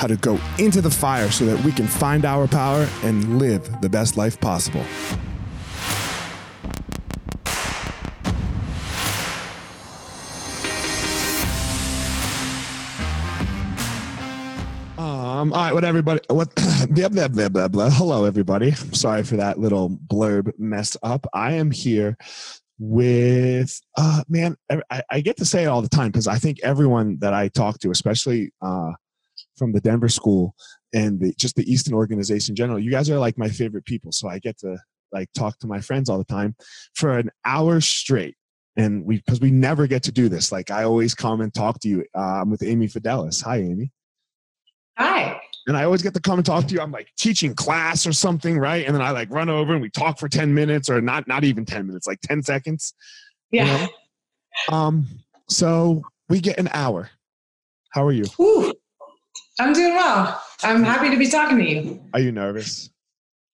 how to go into the fire so that we can find our power and live the best life possible. Um, all right, what everybody, what, blah, blah, blah, blah, blah. Hello, everybody. Sorry for that little blurb mess up. I am here with, uh, man, I, I get to say it all the time because I think everyone that I talk to, especially, uh, from the Denver school and the, just the Easton organization in general. You guys are like my favorite people. So I get to like talk to my friends all the time for an hour straight. And we, because we never get to do this. Like I always come and talk to you. Uh, I'm with Amy Fidelis. Hi, Amy. Hi. And I always get to come and talk to you. I'm like teaching class or something, right? And then I like run over and we talk for 10 minutes or not, not even 10 minutes, like 10 seconds. Yeah. You know? Um, so we get an hour. How are you? Ooh, I'm doing well. I'm happy to be talking to you. Are you nervous?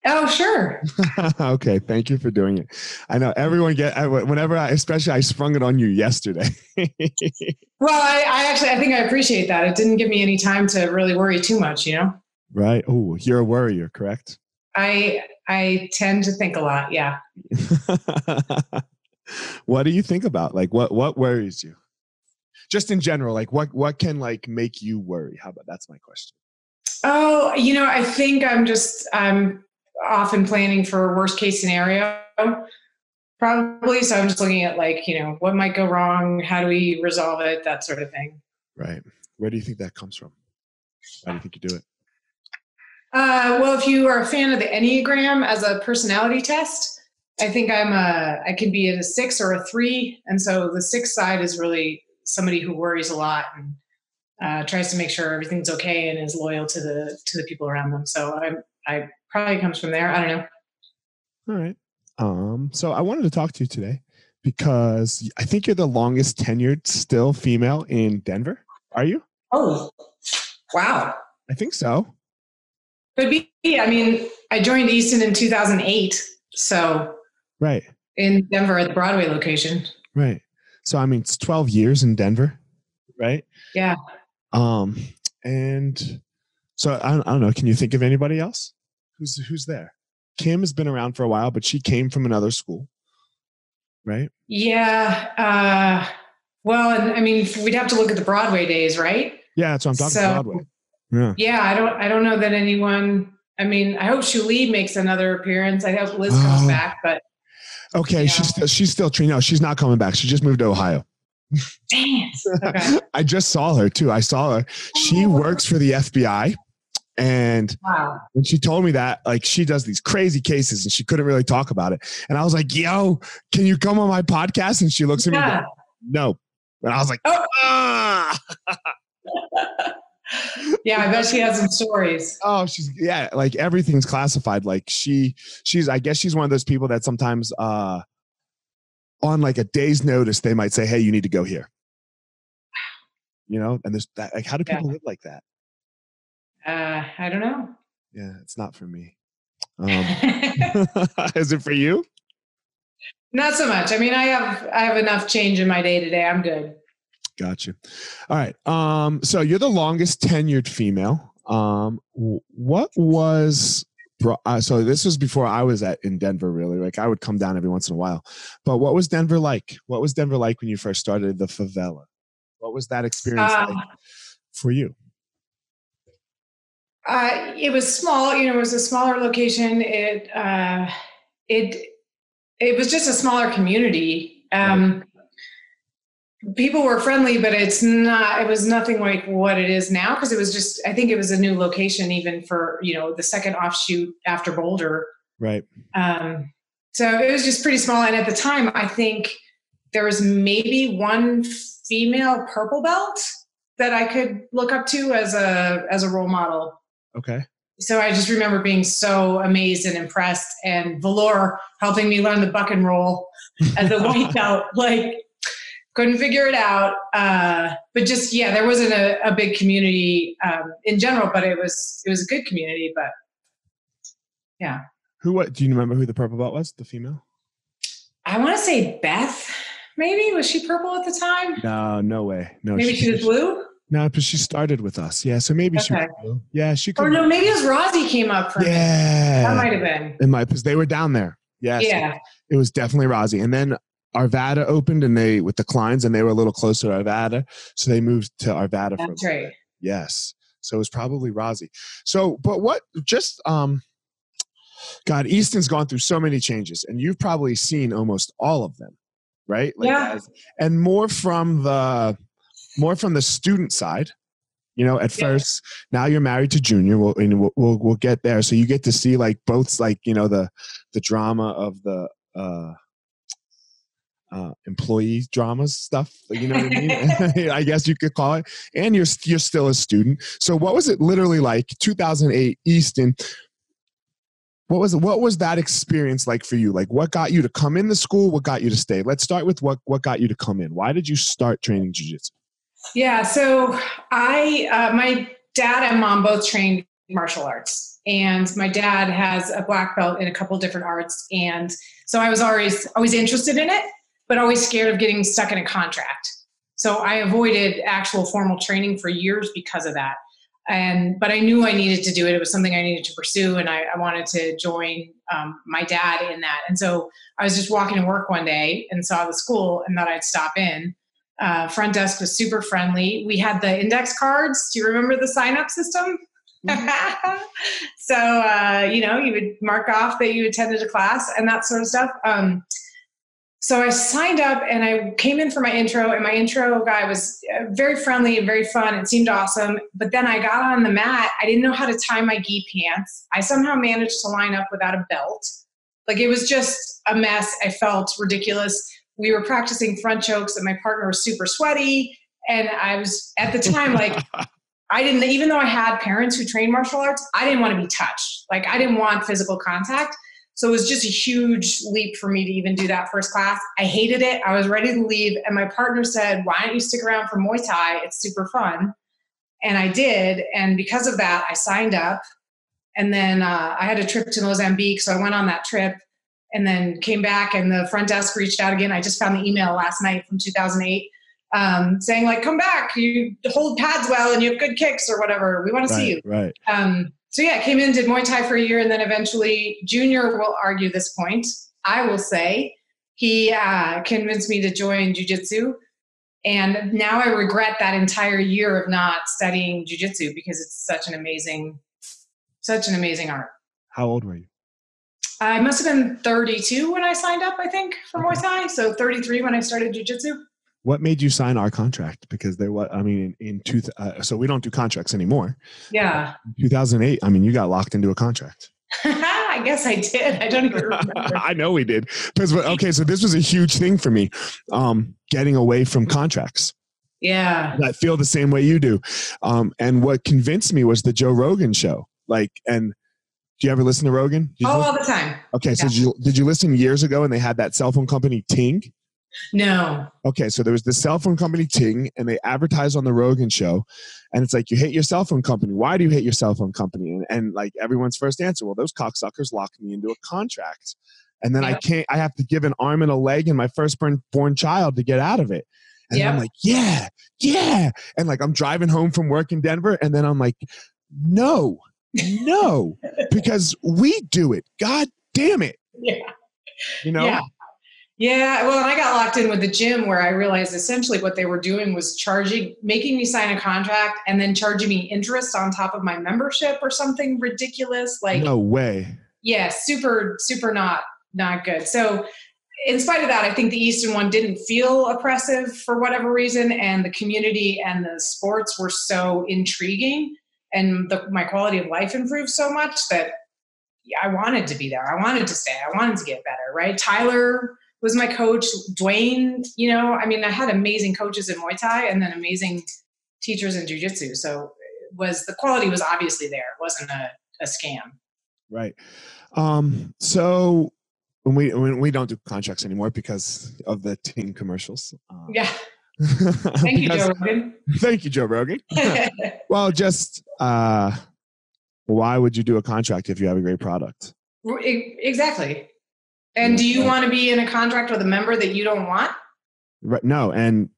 Oh, sure. okay, thank you for doing it. I know everyone get whenever I, especially I sprung it on you yesterday. well, I, I actually I think I appreciate that. It didn't give me any time to really worry too much, you know. Right. Oh, you're a worrier, correct? I I tend to think a lot. Yeah. what do you think about? Like, what what worries you? Just in general like what what can like make you worry? How about that's my question. Oh you know i think i'm just i'm often planning for worst case scenario probably. So i'm just looking at like you know what might go wrong? How do we resolve it? That sort of thing. Right. Where do you think that comes from? Why do you think you do it? Uh, well if you are a fan of the enneagram as a personality test i think i'm a i can be at a six or a three. And so the six side is really somebody who worries a lot and uh, tries to make sure everything's okay and is loyal to the to the people around them. So I, I probably comes from there. I don't know. All right. Um, so I wanted to talk to you today because I think you're the longest tenured still female in Denver. Are you? Oh, wow. I think so. Could be. I mean, I joined Easton in 2008. So, right. In Denver at the Broadway location. Right. So I mean, it's 12 years in Denver, right? Yeah. Um, and so I, I don't know. Can you think of anybody else who's who's there? Kim has been around for a while, but she came from another school, right? Yeah. Uh, well, and I mean, we'd have to look at the Broadway days, right? Yeah, that's what I'm talking. So, Broadway. Yeah. Yeah, I don't I don't know that anyone I mean, I hope Shuli makes another appearance. I hope Liz comes Oh. back, but Okay, Yeah. she's still, she's still training. No, she's not coming back. She just moved to Ohio. it. Okay. I just saw her too. I saw her. She Oh. works for the FBI, and Wow. when she told me that, like she does these crazy cases, and she couldn't really talk about it. And I was like, "Yo, can you come on my podcast?" And she looks at me, Yeah. goes, "No." And I was like, Oh. "Ah." Yeah, I bet she has some stories. Oh, she's yeah, like everything's classified. Like she, she's. I guess she's one of those people that sometimes, uh, on like a day's notice, they might say, "Hey, you need to go here." You know, and there's that. Like, how do Yeah. people live like that? Uh, I don't know. Yeah, it's not for me. Um, is it for you? Not so much. I mean, I have I have enough change in my day to day. I'm good. Gotcha. All right. Um, so you're the longest tenured female. Um, what was uh, so this was before I was at in Denver. Really, like I would come down every once in a while. But what was Denver like? What was Denver like when you first started the favela? What was that experience Um, like for you? Uh, it was small. You know, it was a smaller location. It uh, it it was just a smaller community. Um, People were friendly, but it's not. It was nothing like what it is now because it was just. I think it was a new location, even for you know the second offshoot after Boulder. Right. Um, so it was just pretty small. And at the time, I think there was maybe one female purple belt that I could look up to as a as a role model. Okay. So I just remember being so amazed and impressed, and Valor helping me learn the buck and roll as a white belt. Like couldn't figure it out. Uh, but just yeah, there wasn't a, a big community um, in general, but it was it was a good community. But yeah. Who? What? Do you remember who the purple belt was? The female? I want to say Beth. Maybe was she purple at the time? No, no way. No. Maybe she was blue. No, but she started with us. Yeah. So maybe she. Was Okay. blue. Yeah, she could. Or no, maybe it was Rosie came up for me. yeah. That might have been. It might because they were down there. Yes. Yeah. It was definitely Rozzy. And then Arvada opened and they with the Kleins and they were a little closer to Arvada. So they moved to Arvada for That's right. yes. So it was probably Rozzy. So but what just um God, Easton's gone through so many changes, and you've probably seen almost all of them, right? Yeah. as- and more from the more from the student side. You know, at Yeah. first, now you're married to Junior. We'll, and we'll we'll we'll get there. So you get to see like both, like you know, the the drama of the uh, uh, employee dramas stuff. You know what I mean? I guess you could call it. And you're you're still a student. So what was it literally like? 2008 Easton. What was what was that experience like for you? Like what got you to come in the school? What got you to stay? Let's start with what what got you to come in. Why did you start training jujitsu? Yeah. So I, uh, my dad and mom both trained martial arts, and my dad has a black belt in a couple different arts, and so I was always always interested in it, but always scared of getting stuck in a contract. So I avoided actual formal training for years because of that. And but I knew I needed to do it. It was something I needed to pursue, and I, I wanted to join um, my dad in that. And so I was just walking to work one day and saw the school, and thought I'd stop in uh, front desk was super friendly. We had the index cards. Do you remember the sign up system? so, uh, you know, you would mark off that you attended a class and that sort of stuff. Um, so I signed up and I came in for my intro, and my intro guy was uh, very friendly and very fun. It seemed awesome. But then I got on the mat. I didn't know how to tie my gi pants. I somehow managed to line up without a belt. Like it was just a mess. I felt ridiculous we were practicing front chokes and my partner was super sweaty and i was at the time like i didn't even though i had parents who trained martial arts i didn't want to be touched like i didn't want physical contact so it was just a huge leap for me to even do that first class. I hated it. I was ready to leave. And my partner said why don't you stick around for muay thai? It's super fun. And i did. And because of that i signed up. And then uh, i had a trip to mozambique. So i went on that trip and then came back and the front desk reached out again. I just found the email last night from 2008 um, saying like, come back, you hold pads well and you have good kicks or whatever. We want to see you. Right. Um, so yeah, came in, did Muay Thai for a year, and then eventually Junior will argue this point. I will say he uh, convinced me to join Jiu-Jitsu. And now I regret that entire year of not studying jujitsu because it's such an amazing, such an amazing art. How old were you? I must have been 32 when I signed up, I think, for Muay Thai. So 33 when I started jujitsu. What made you sign our contract? Because there was, I mean, in, in two, uh, so we don't do contracts anymore. Yeah. 2008, I mean, you got locked into a contract. I guess I did. I don't even remember. I know we did. Because okay, so this was a huge thing for me, um, getting away from contracts. Yeah. I feel the same way you do. Um, and what convinced me was the Joe Rogan show. Like, and do you ever listen to Rogan? Oh, listen- all the time. okay, so did you, did you listen years ago and they had that cell phone company Ting? No. Okay, so there was the cell phone company Ting, and they advertised on the Rogan show, and it's like you hate your cell phone company. Why do you hate your cell phone company? And, and like everyone's first answer, well, those cocksuckers locked me into a contract, and then I can't. I have to give an arm and a leg and my firstborn born child to get out of it. And I'm like, yeah, yeah, and like I'm driving home from work in Denver, and then I'm like, no, no, because we do it. God damn it, Yeah. you know. Yeah. Yeah, well, and I got locked in with the gym where I realized essentially what they were doing was charging, making me sign a contract and then charging me interest on top of my membership or something ridiculous. Like, no way. yeah, super, super not not good. So, in spite of that, I think the Easton one didn't feel oppressive for whatever reason, and the community and the sports were so intriguing, and the, my quality of life improved so much that I wanted to be there. I wanted to stay. I wanted to get better. Right? Tyler was my coach. Dwayne, you know, I mean, I had amazing coaches in Muay Thai and then amazing teachers in Jiu Jitsu. So, it was the quality was obviously there. It wasn't a, a scam. Right. Um, so when we when we don't do contracts anymore because of the Ting commercials. Um, Yeah. Thank you, Joe Rogan. Thank you, Joe Rogan. well, just uh, why would you do a contract if you have a great product? Exactly. And do you want to be in a contract with a member that you don't want? Right. No, and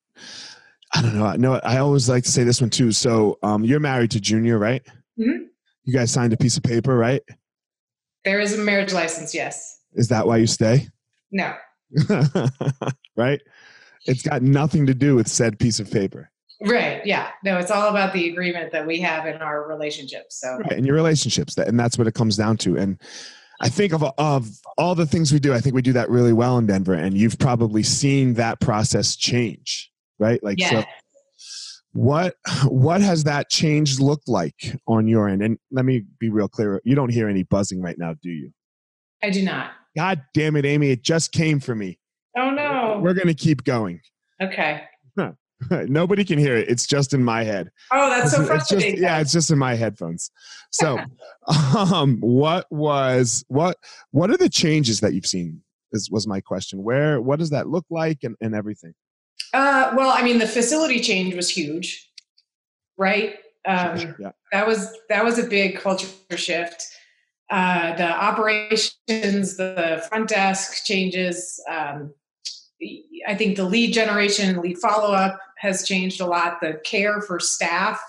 I don't know. I know. I always like to say this one too. So, um, you're married to Junior, right? Mhm. You guys signed a piece of paper, right? There is a marriage license, yes. Is that why you stay? No. right. It's got nothing to do with said piece of paper. Right. Yeah. No, it's all about the agreement that we have in our relationship. So, right in your relationships that and that's what it comes down to and i think of of all the things we do i think we do that really well in denver and you've probably seen that process change right like yeah. so what what has that change looked like on your end and let me be real clear you don't hear any buzzing right now do you I do not. god damn it amy it just came for me Oh, no. we're gonna keep going Okay. nobody can hear it it's just in my head Oh, that's so It's just- frustrating. yeah, it's just in my headphones. So, um, what was what what are the changes that you've seen? Is was my question. Where what does that look like and, and everything? Uh, well, I mean, the facility change was huge, right? Um, yeah. that was that was a big culture shift. Uh, the operations, the front desk changes. Um, I think the lead generation lead follow up has changed a lot. The care for staff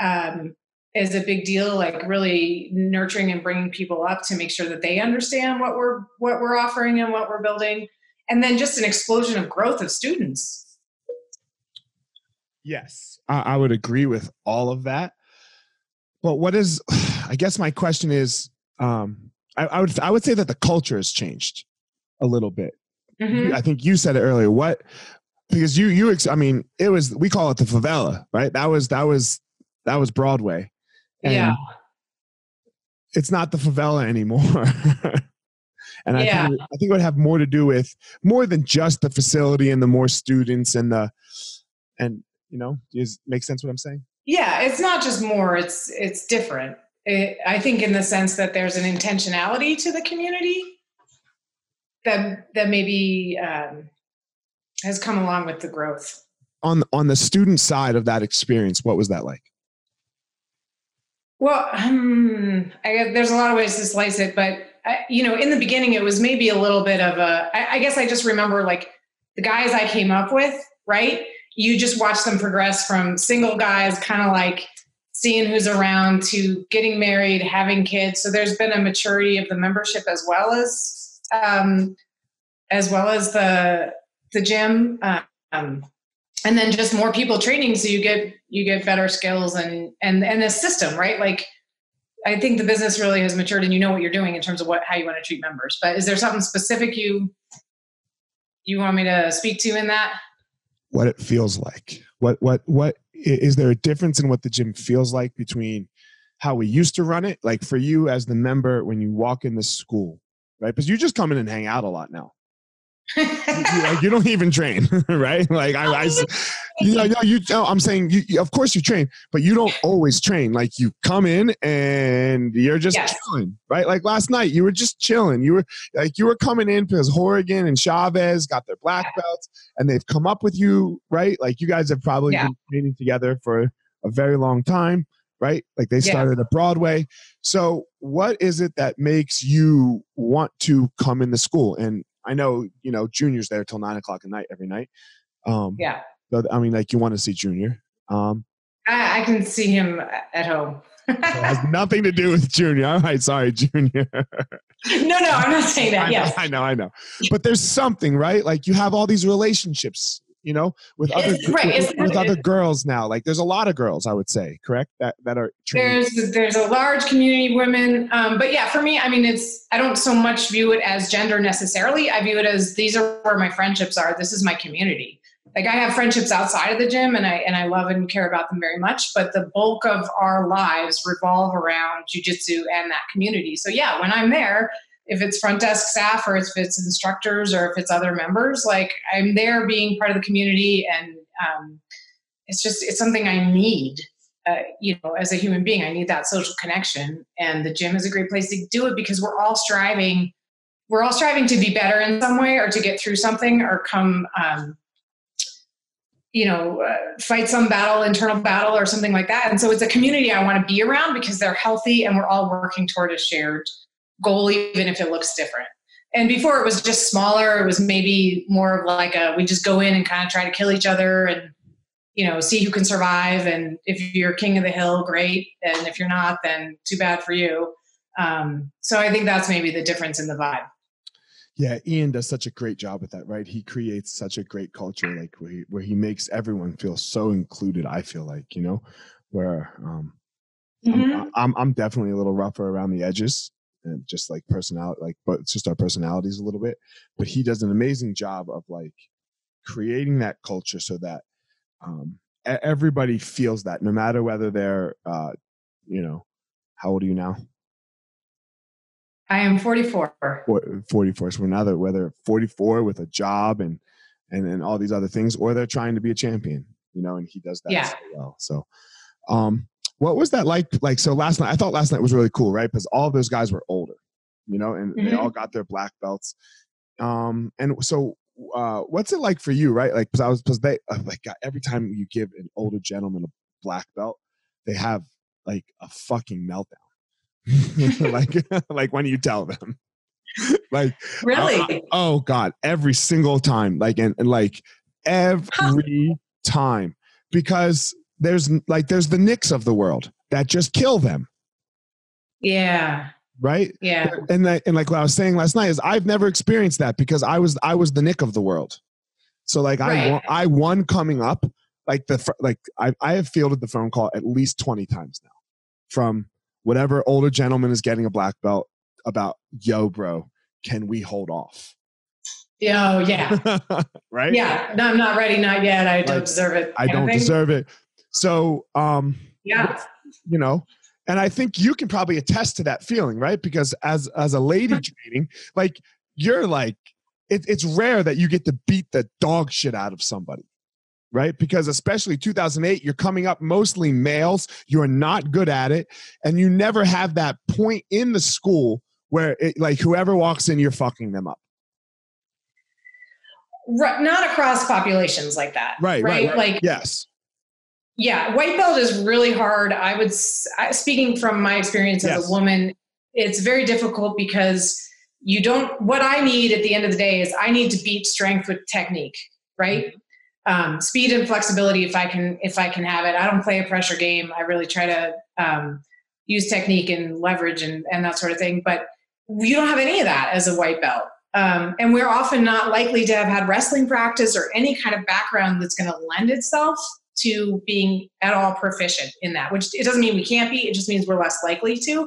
um, is a big deal. Like really nurturing and bringing people up to make sure that they understand what we're what we're offering and what we're building. And then just an explosion of growth of students. Yes, I, I would agree with all of that. But what is? I guess my question is, um, I, I would I would say that the culture has changed a little bit. Mhm. I think you said it earlier. What? Because you you ex- I mean it was we call it the favela, right? That was that was that was Broadway. And Yeah. It's not the favela anymore. and I think I think it would have more to do with more than just the facility and the more students and the and you know, does make sense what I'm saying? Yeah, it's not just more, it's it's different. It, I think in the sense that there's an intentionality to the community that that maybe um, has come along with the growth. On on the student side of that experience, what was that like? Well, um, I, there's a lot of ways to slice it, but I, you know, in the beginning, it was maybe a little bit of a. I, I guess I just remember like the guys I came up with, right? You just watch them progress from single guys, kind of like seeing who's around, to getting married, having kids. So there's been a maturity of the membership as well as um, as well as the the gym. Um, and then just more people training so you get you get better skills and and and the system right? Like i think the business really has matured and you know what you're doing in terms of what how you want to treat members but is there something specific you you want me to speak to in that? What it feels like. What what what is there a difference in what the gym feels like between how we used to run it? Like for you as the member when you walk in the school right? Because you just come in and hang out a lot now like you don't even train, right? Like I, I you know, you know, I'm saying, you, of course you train, but you don't always train. Like you come in and you're just yes. chilling, right? Like last night, you were just chilling. You were like you were coming in because Horrigan and Chavez got their black belts, and they've come up with you, right? Like you guys have probably yeah. been training together for a very long time right? Like they started yeah. at Broadway. So, what is it that makes you want to come in the school? And I know, you know, Junior's there till nine o'clock at night every night. Um, yeah. But I mean, like you want to see Junior. Um, I, I can see him at home. it has nothing to do with Junior. All right, sorry, Junior. no, no, I'm not saying that. I yes, know, I know, I know. But there's something, right? Like you have all these relationships you know, with other right. with, with, other girls now. Like there's a lot of girls, I would say, correct, that that are. There's there's a large community of women, um, but yeah, for me, I mean, it's I don't so much view it as gender necessarily. I view it as these are where my friendships are. This is my community. Like I have friendships outside of the gym, and I and I love and care about them very much. But the bulk of our lives revolve around jujitsu and that community. So yeah, when I'm there, if it's front desk staff or if it's instructors or if it's other members like i'm there being part of the community and um, it's just it's something i need uh, you know as a human being i need that social connection. And the gym is a great place to do it because we're all striving we're all striving to be better in some way or to get through something or come um, you know uh, fight some battle internal battle or something like that. And so it's a community i want to be around because they're healthy and we're all working toward a shared goal, even if it looks different. And before it was just smaller, it was maybe more of like a we just go in and kind of try to kill each other and you know see who can survive. And if you're king of the hill, great. And if you're not, then too bad for you. Um, so I think that's maybe the difference in the vibe. Yeah, Ian does such a great job with that, right? He creates such a great culture, like where he, where he makes everyone feel so included. I feel like you know, where um, mm-hmm. I'm, I'm, I'm definitely a little rougher around the edges, and just like personality like but it's just our personalities a little bit but he does an amazing job of like creating that culture so that um everybody feels that no matter whether they're uh you know how old are you now i am 44 44 so another whether 44 with a job and and and all these other things or they're trying to be a champion you know and he does that yeah. so well so um what was that like? Like, so last night, I thought last night was really cool, right? Because all those guys were older, you know, and mm-hmm. they all got their black belts. Um, and so, uh, what's it like for you, right? Like, because I was, because they, uh, like, every time you give an older gentleman a black belt, they have like a fucking meltdown. like, like when you tell them, like, really? Uh, oh God, every single time, like, and, and like every time, because there's like there's the Nicks of the world that just kill them. Yeah. Right. Yeah. And that, and like what I was saying last night is I've never experienced that because I was I was the Nick of the world. So like right. I won, I won coming up like the like I I have fielded the phone call at least twenty times now from whatever older gentleman is getting a black belt about yo bro can we hold off Oh yeah. right? Yeah. No, I'm not ready, not yet. I don't deserve it. I don't deserve it. So, um, yeah, you know, and I think you can probably attest to that feeling, right? Because as as a lady training, like you're like, it, it's rare that you get to beat the dog shit out of somebody, right? Because especially 2008, you're coming up mostly males. You're not good at it, and you never have that point in the school where it, like whoever walks in, you're fucking them up. Right, not across populations like that. Right, right, right. Like yes yeah, white belt is really hard. I would, speaking from my experience as yes. a woman, it's very difficult because you don't, what I need at the end of the day is I need to beat strength with technique, right? Um, speed and flexibility if I can, if I can have it. I don't play a pressure game. I really try to um, use technique and leverage and, and that sort of thing. But you don't have any of that as a white belt. Um, and we're often not likely to have had wrestling practice or any kind of background that's going to lend itself to being at all proficient in that, which it doesn't mean we can't be, it just means we're less likely to.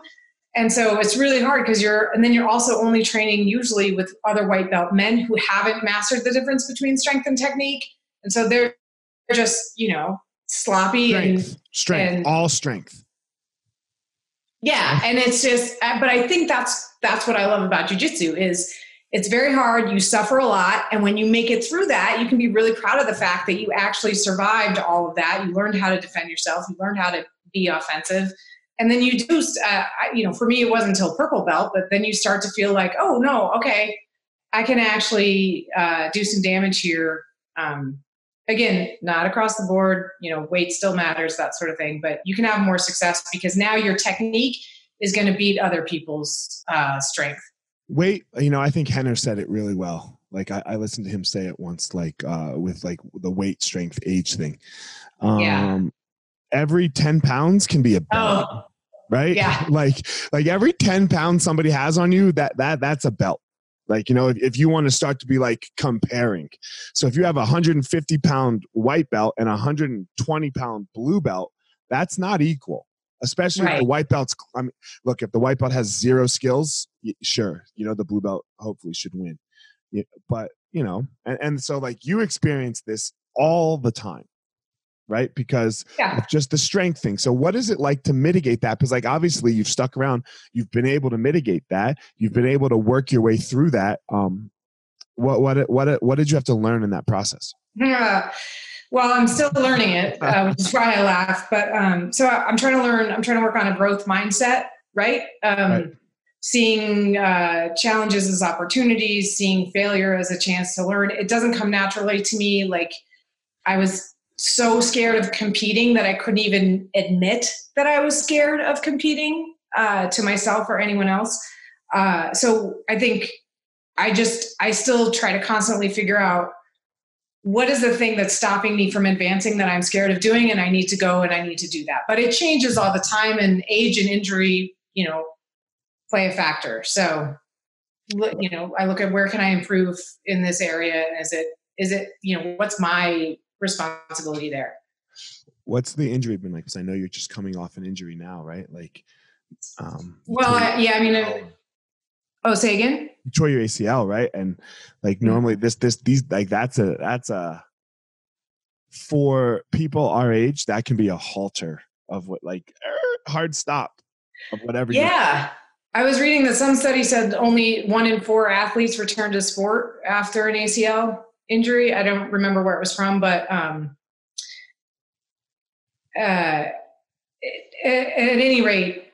And so it's really hard because you're, and then you're also only training usually with other white belt men who haven't mastered the difference between strength and technique. And so they're just, you know, sloppy Strength, and strength, and- all strength. yeah. And it's just, but I think that's, that's what I love about jujitsu is it's very hard. You suffer a lot. And when you make it through that, you can be really proud of the fact that you actually survived all of that. You learned how to defend yourself. You learned how to be offensive. And then you do, uh, you know, for me, it wasn't until purple belt, but then you start to feel like, oh, no, okay, I can actually uh, do some damage here. Um, again, not across the board, you know, weight still matters, that sort of thing, but you can have more success because now your technique is going to beat other people's uh, strength. Wait, you know, I think Henner said it really well. Like I, I listened to him say it once, like uh, with like the weight, strength, age thing. Um, Yeah. Every ten pounds can be a belt, Oh, right? yeah. like like every ten pounds somebody has on you, that that that's a belt. Like you know, if, if you want to start to be like comparing, so if you have a 150 pound white belt and a 120 pound blue belt, that's not equal. Especially if the Right. white belt's. I mean, look, if the white belt has zero skills, sure, you know the blue belt hopefully should win. Yeah, but you know, and, and so like you experience this all the time, right? Because yeah. of just the strength thing. So what is it like to mitigate that? Because like obviously you've stuck around, you've been able to mitigate that, you've been able to work your way through that. Um, what what what what did you have to learn in that process? Yeah. Well, I'm still learning it, uh, which is why I laugh. But um, so I'm trying to learn. I'm trying to work on a growth mindset, right? Um, Right. Seeing uh, challenges as opportunities, seeing failure as a chance to learn. It doesn't come naturally to me. Like I was so scared of competing that I couldn't even admit that I was scared of competing uh, to myself or anyone else. Uh, so I think I just I still try to constantly figure out what is the thing that's stopping me from advancing that I'm scared of doing and I need to go and I need to do that. But it changes all the time and age and injury, you know, play a factor. So you know, I look at where can I improve in this area? And is it is it, you know, what's my responsibility there? What's the injury been like? Because I know you're just coming off an injury now, right? Like, um, Well, I, yeah, I mean, oh, say again? You tore your ACL, right? And like Mhm. normally this this these like that's a that's a for people our age that can be a halter of what like er, hard stop of whatever. you- Yeah. I was reading that some study said only one in four athletes return to sport after an ACL injury. I don't remember where it was from, but um, uh, at, at any rate,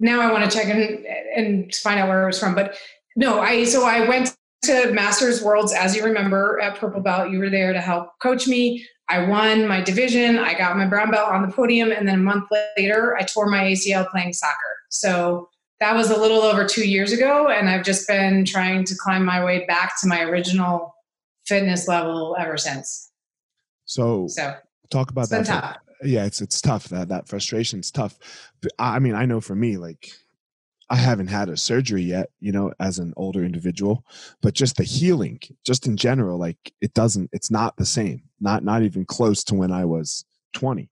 now I want to check and, and find out where it was from. But no, I so I went to Masters Worlds, as you remember, at Purple Belt. You were there to help coach me. I won my division. I got my brown belt on the podium, and then a month later, I tore my ACL playing soccer. So that was a little over two years ago, and I've just been trying to climb my way back to my original fitness level ever since. So So talk about that. tough. yeah it's it's tough that that frustration. frustration's tough I mean i know for me like i haven't had a surgery yet you know as an older individual but just the healing just in general like it doesn't it's not the same not not even close to when i was 20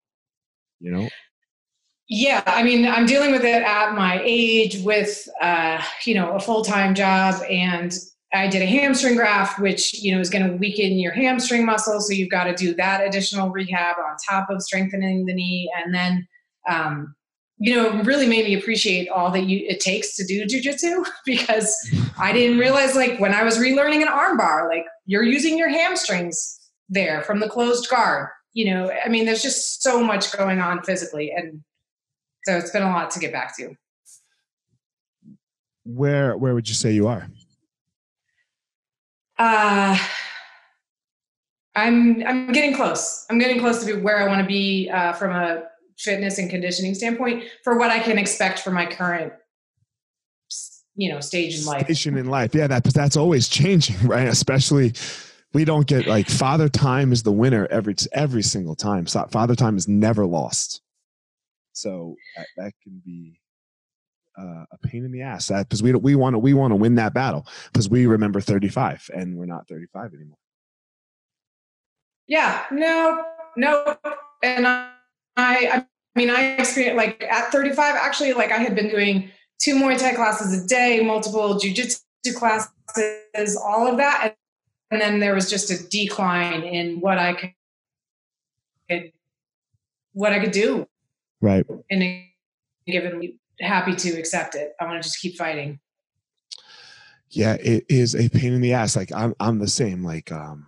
you know Yeah, I mean, I'm dealing with it at my age with, uh, you know, a full time job. And I did a hamstring graft, which, you know, is going to weaken your hamstring muscle. So you've got to do that additional rehab on top of strengthening the knee. And then, um, you know, really made me appreciate all that you, it takes to do jujitsu because I didn't realize, like, when I was relearning an armbar, like, you're using your hamstrings there from the closed guard. You know, I mean, there's just so much going on physically. And so it's been a lot to get back to. where where would you say you are Uh, I'm I'm getting close. I'm getting close to be where I want to be uh, from a fitness and conditioning standpoint for what I can expect for my current, you know, stage in life. station in life. Yeah that that's always changing right? Especially we don't get like father time is the winner every every single time. So father time is never lost. So that, that can be uh, a pain in the ass. That because we we want to we want to win that battle because we remember 35 and we're not 35 anymore. Yeah, no, no, and I, I I mean, I experienced like at 35, actually, like I had been doing two Muay Thai classes a day, multiple jujitsu classes, all of that, and then there was just a decline in what I could, what I could do. Right. And given happy to accept it. I want to just keep fighting. Yeah, it is a pain in the ass. Like I'm, I'm the same. Like, um,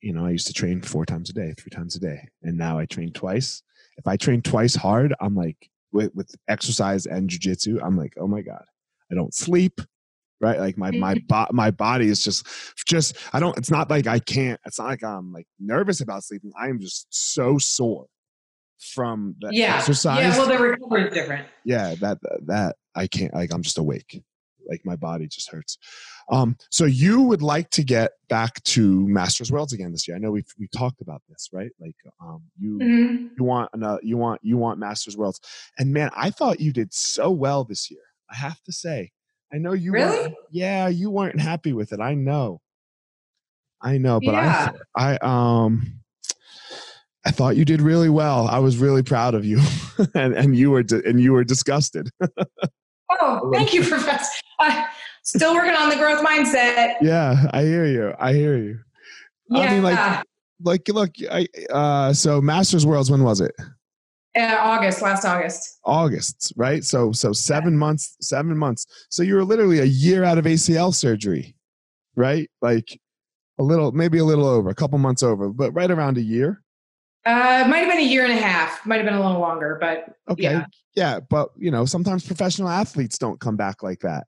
you know, I used to train four times a day, three times a day, and now I train twice. If I train twice hard, I'm like with, with exercise and jujitsu, I'm like, oh my god, I don't sleep. Right, like my my Mm-hmm. bo- my body is just just I don't. It's not like I can't. It's not like I'm like nervous about sleeping. I am just so sore from the Yeah. exercise. Yeah. Well, the recovery is different. yeah that that i can't like i'm just awake like my body just hurts um so you would like to get back to masters worlds again this year i know we've we talked about this right like um you Mhm. you want another you want you want masters worlds and man i thought you did so well this year i have to say i know you weren't- Really? yeah you weren't happy with it i know i know but Yeah. i i um I thought you did really well. I was really proud of you, and and you were and you were disgusted. Oh, thank you, Professor. i still working on the growth mindset. Yeah, I hear you. I hear you. Yeah. I mean, like- Like, look, I uh, so Masters Worlds. When was it? uh, August, last August. August, right? So so seven months. Seven months. So you were literally a year out of ACL surgery, right? Like a little, maybe a little over, a couple months over, but right around a year. Uh, it might have been a year and a half. Might have been a little longer, but Okay. Yeah. yeah, but you know, sometimes professional athletes don't come back like that.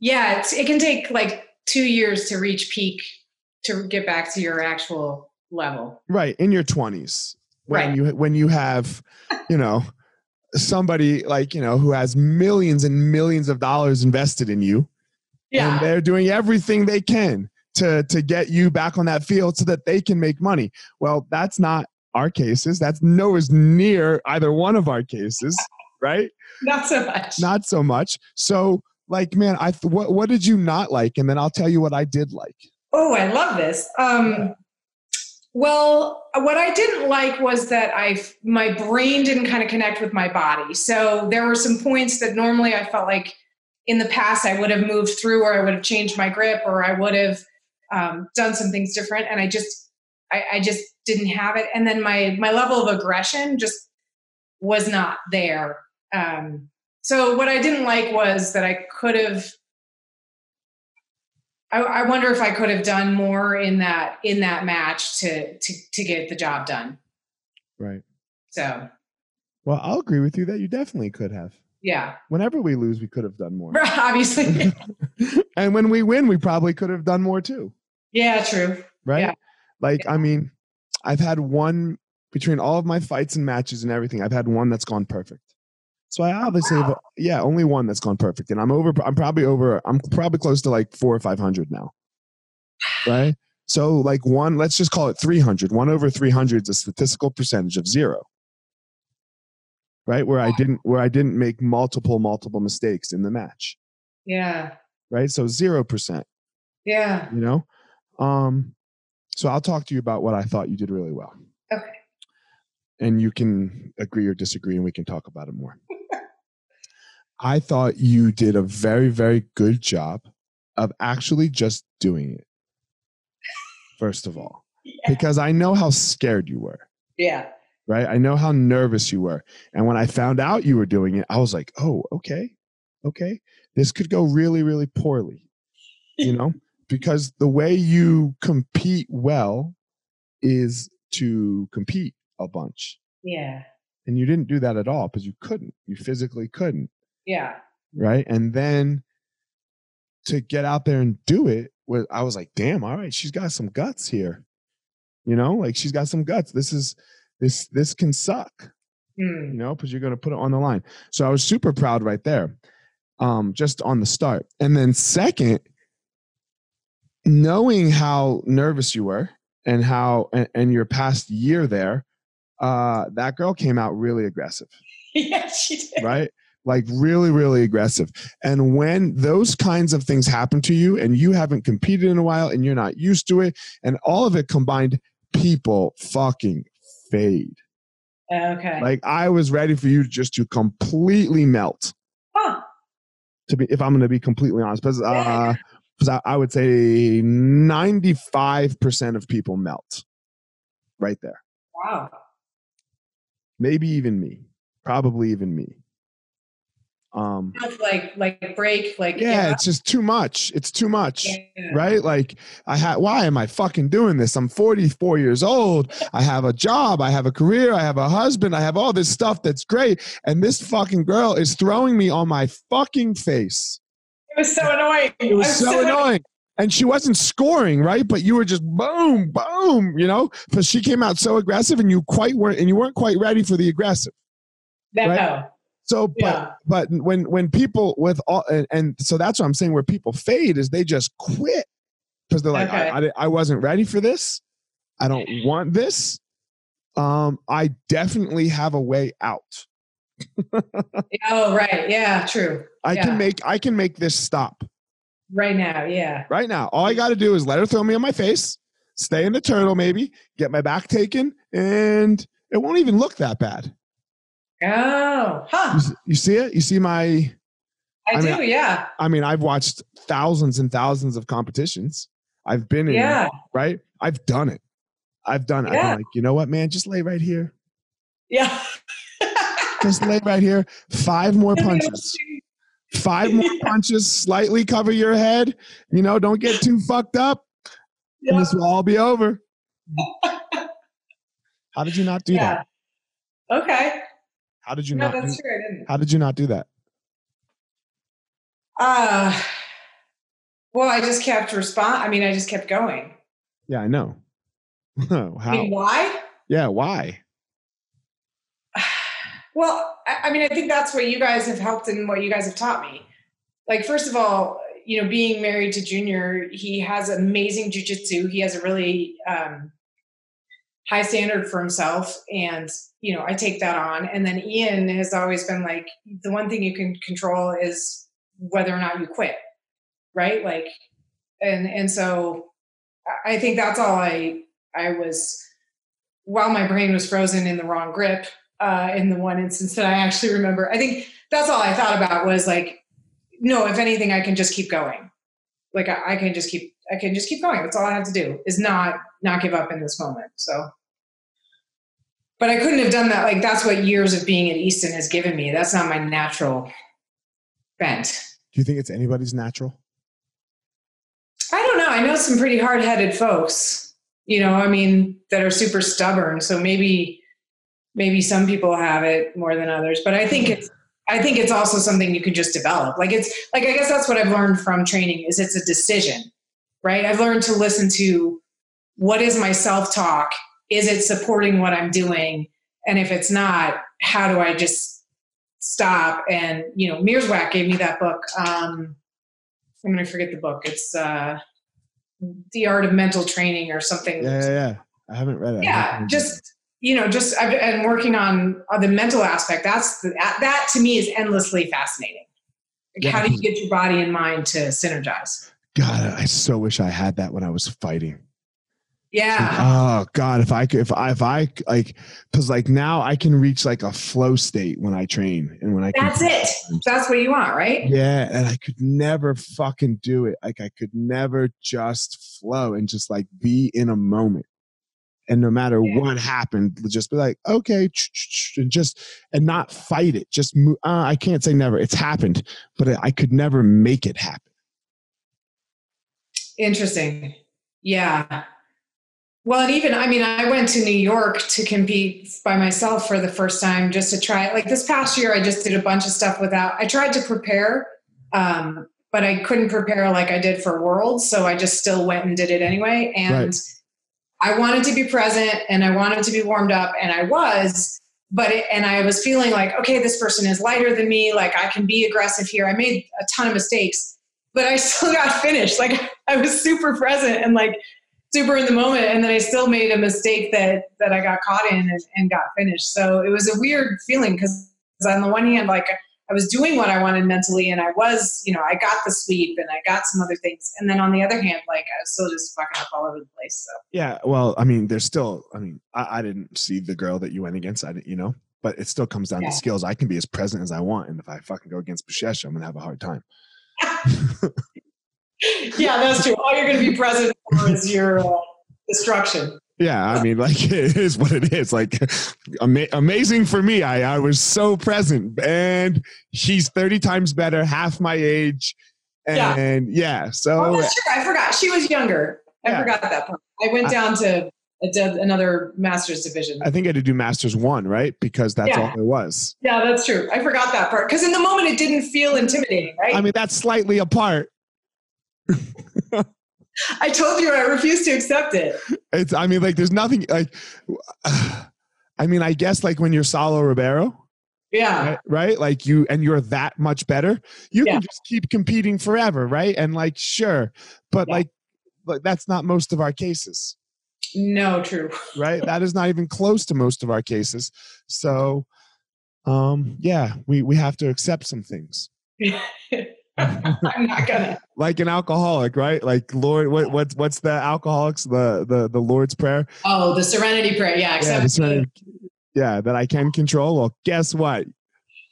Yeah, it's, it can take like two years to reach peak to get back to your actual level. right in your 20s when Right. you when you have you know somebody like you know who has millions and millions of dollars invested in you Yeah. and they're doing everything they can to to get you back on that field so that they can make money well that's not our cases that's nowhere near either one of our cases right Not so much. not so much so like man i what, what did you not like and then i'll tell you what i did like Oh, I love this. Um, well, what I didn't like was that I my brain didn't kind of connect with my body. So there were some points that normally I felt like in the past I would have moved through, or I would have changed my grip, or I would have um, done some things different, and I just I, I just didn't have it. And then my my level of aggression just was not there. Um, so what I didn't like was that I could have I, I wonder if I could have done more in that in that match to to to get the job done. right So well i'll agree with you that you definitely could have yeah, whenever we lose we could have done more obviously, and when we win, we probably could have done more too, yeah, true. right? Yeah. Like, I mean, I've had one between all of my fights and matches and everything. I've had one that's gone perfect. So I obviously, have, yeah, only one that's gone perfect, and I'm over. I'm probably over. I'm probably close to like four or five hundred now, right? So like one, let's just call it 300. One over 300 is a statistical percentage of zero, right? Where I didn't, where I didn't make multiple, multiple mistakes in the match, Yeah, right? So zero percent. yeah. you know um so i'll talk to you about what i thought you did really well Okay. And you can agree or disagree and we can talk about it more. I thought you did a very very good job of actually just doing it. First of all Yeah. because i know how scared you were. Yeah. right? I know how nervous you were. And when i found out you were doing it i was like oh okay okay. This could go really really poorly you know? Because the way you compete well is to compete a bunch. Yeah. and you didn't do that at all because you couldn't. You physically couldn't. Yeah. right? And then to get out there and do it was i was like damn all right she's got some guts here. You know? Like she's got some guts. This is this this can suck. Hmm. you know? Because you're going to put it on the line. So i was super proud right there um just on the start. And then second knowing how nervous you were and how and, and your past year there uh that girl came out really aggressive yeah, she did. right like really, really aggressive. And when those kinds of things happen to you and you haven't competed in a while and you're not used to it, and all of it combined, people fucking fade. Okay. Like I was ready for you just to completely melt. Huh. To be, if I'm going to be completely honest, because uh, Yeah. 'cause I, I would say 95% of people melt right there. Wow. Maybe even me. Probably even me. Um, Like like break like yeah, it's just too much. It's too much. yeah. right? Like I had why am I fucking doing this? I'm 44 years old. I have a job, I have a career, I have a husband, I have all this stuff that's great and this fucking girl is throwing me on my fucking face. It was so annoying. It was I'm so annoying. And she wasn't scoring, right? But you were just boom, boom, you know, because she came out so aggressive and you quite weren't and you weren't quite ready for the aggressive. No. right? So, but Yeah. but when when people with all and, and so that's what I'm saying. Where people fade is they just quit because they're like, Okay. I, I, I wasn't ready for this. I don't want this. Um, I definitely have a way out. Oh right. Yeah. True. I Yeah. can make I can make this stop Right now. Yeah. right now. All I got to do is let her throw me on my face, stay in the turtle, maybe get my back taken, and it won't even look that bad. Oh. Huh. s- you see it? You see my I, I mean, do. Yeah. I mean, I've watched thousands and thousands of competitions. I've been in, Yeah. right? I've done it. I've done it. Yeah. I'm like, you know what, man? Just lay right here. Yeah. Just lay right here. Five more punches. Five more punches. Slightly cover your head. You know, don't get too fucked up, and this will all be over. How did you not do that? Okay. How did you No, not? Do, that's true. I didn't. how did you not do that? Uh, well, I just kept respond. I mean, I just kept going. Yeah, I know. I how? mean, why? Yeah, why? Well, I, mean, I think that's what you guys have helped and what you guys have taught me. Like, first of all, you know, being married to Junior, he has amazing jujitsu. He has a really um, high standard for himself, and you know, I take that on. And then Ian has always been like, the one thing you can control is whether or not you quit, right? Like, and and so I think that's all I I was. While my brain was frozen in the wrong grip, uh, in the one instance that I actually remember. I think that's all I thought about was like, no, if anything, I can just keep going. Like I, I can just keep, I can just keep going. That's all I have to do is not, not give up in this moment. So, but I couldn't have done that. Like that's what years of being at Easton has given me. That's not my natural bent. Do you think it's anybody's natural? I don't know. I know some pretty hard headed folks, you know, I mean, that are super stubborn. So maybe, maybe some people have it more than others, but I think it's, I think it's also something you can just develop. Like it's like, I guess that's what I've learned from training is it's a decision, right? I've learned to listen to what is my self talk? Is it supporting what I'm doing? And if it's not, how do I just stop? And, you know, Mearswack gave me that book. Um, I'm going to forget the book. It's uh, The Art of Mental Training or something. Yeah, yeah, yeah. I haven't read it. Yeah, just you know, just I've been working on, the mental aspect. That's the, that, that to me is endlessly fascinating. Like, Yeah. How do you get your body and mind to synergize? God, I so wish I had that when I was fighting. Yeah, Oh God, if I could, if I, if I like, because like now I can reach like a flow state when I train and when I. can- that's it. That's what you want, right? Yeah, and I could never fucking do it. Like I could never just flow and just like be in a moment. And no matter Yeah. what happened, just be like, okay, and just and not fight it. Just move. Uh, I can't say never. It's happened, but I could never make it happen. Interesting. Yeah. Well, and even I mean, I went to New York to compete by myself for the first time just to try it. Like this past year, I just did a bunch of stuff without. I tried to prepare, um, but I couldn't prepare like I did for Worlds, so I just still went and did it anyway. And Right. I wanted to be present, and I wanted to be warmed up, and I was. But it, and I was feeling like, okay, this person is lighter than me. Like I can be aggressive here. I made a ton of mistakes, but I still got finished. Like I was super present and like super in the moment and then i still made a mistake that that i got caught in and, and got finished so it was a weird feeling because on the one hand like I was doing what I wanted mentally, and I was, you know, I got the sleep and I got some other things. And then on the other hand, like I was still just fucking up all over the place. So Yeah, well, I mean, there's still. I mean, I, I didn't see the girl that you went against. I didn't, you know, but it still comes down Yeah. to skills. I can be as present as I want, and if I fucking go against Bashesha, I'm gonna have a hard time. yeah, that's true. All you're going to be present for is your uh, destruction. Yeah, I mean, like it is what it is. Like ama- amazing for me. I I was so present, and she's 30 times better, half my age, and yeah. Oh, so that's true. I forgot. She was younger. I Yeah. forgot that part. I went I- down to uh, a, another master's division. I think I had to do Masters one, right? Because that's Yeah. all there was. Yeah, that's true. I forgot that part because in the moment it didn't feel intimidating, right? I mean, that's slightly apart. I told you I refuse to accept it. It's. I mean, like, there's nothing like. I mean, I guess like when you're Saulo Ribeiro, Yeah. right? right? Like you and you're that much better, you Yeah. can just keep competing forever, right? And like, sure, but Yeah. like, but that's not most of our cases, No, true. right? that is not even close to most of our cases. So, um, yeah, we we have to accept some things, I'm not gonna. like an alcoholic, right? Like Lord, what what's what's the alcoholics the the the Lord's prayer? Oh, the Serenity Prayer. Yeah, Yeah, the serenity- yeah, that I can control. Well, guess what?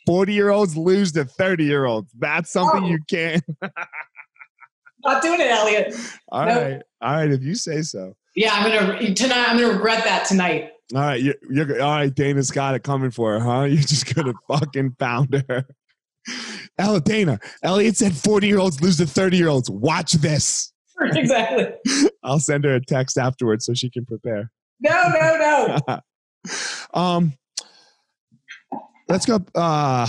40 year olds lose to 30 year olds. That's something Oh. you can't. not doing it, Elliot. All Nope. right, All right. If you say so. Yeah, I'm gonna tonight. I'm gonna regret that tonight. All right. You're, you're all right. Dana's got it coming for her, huh? You're just to fucking pound her. Ella, Dana, Elliot said 40 year olds lose to 30 year olds. Watch this. exactly. I'll send her a text afterwards so she can prepare. No, no, no. um, let's go. Uh,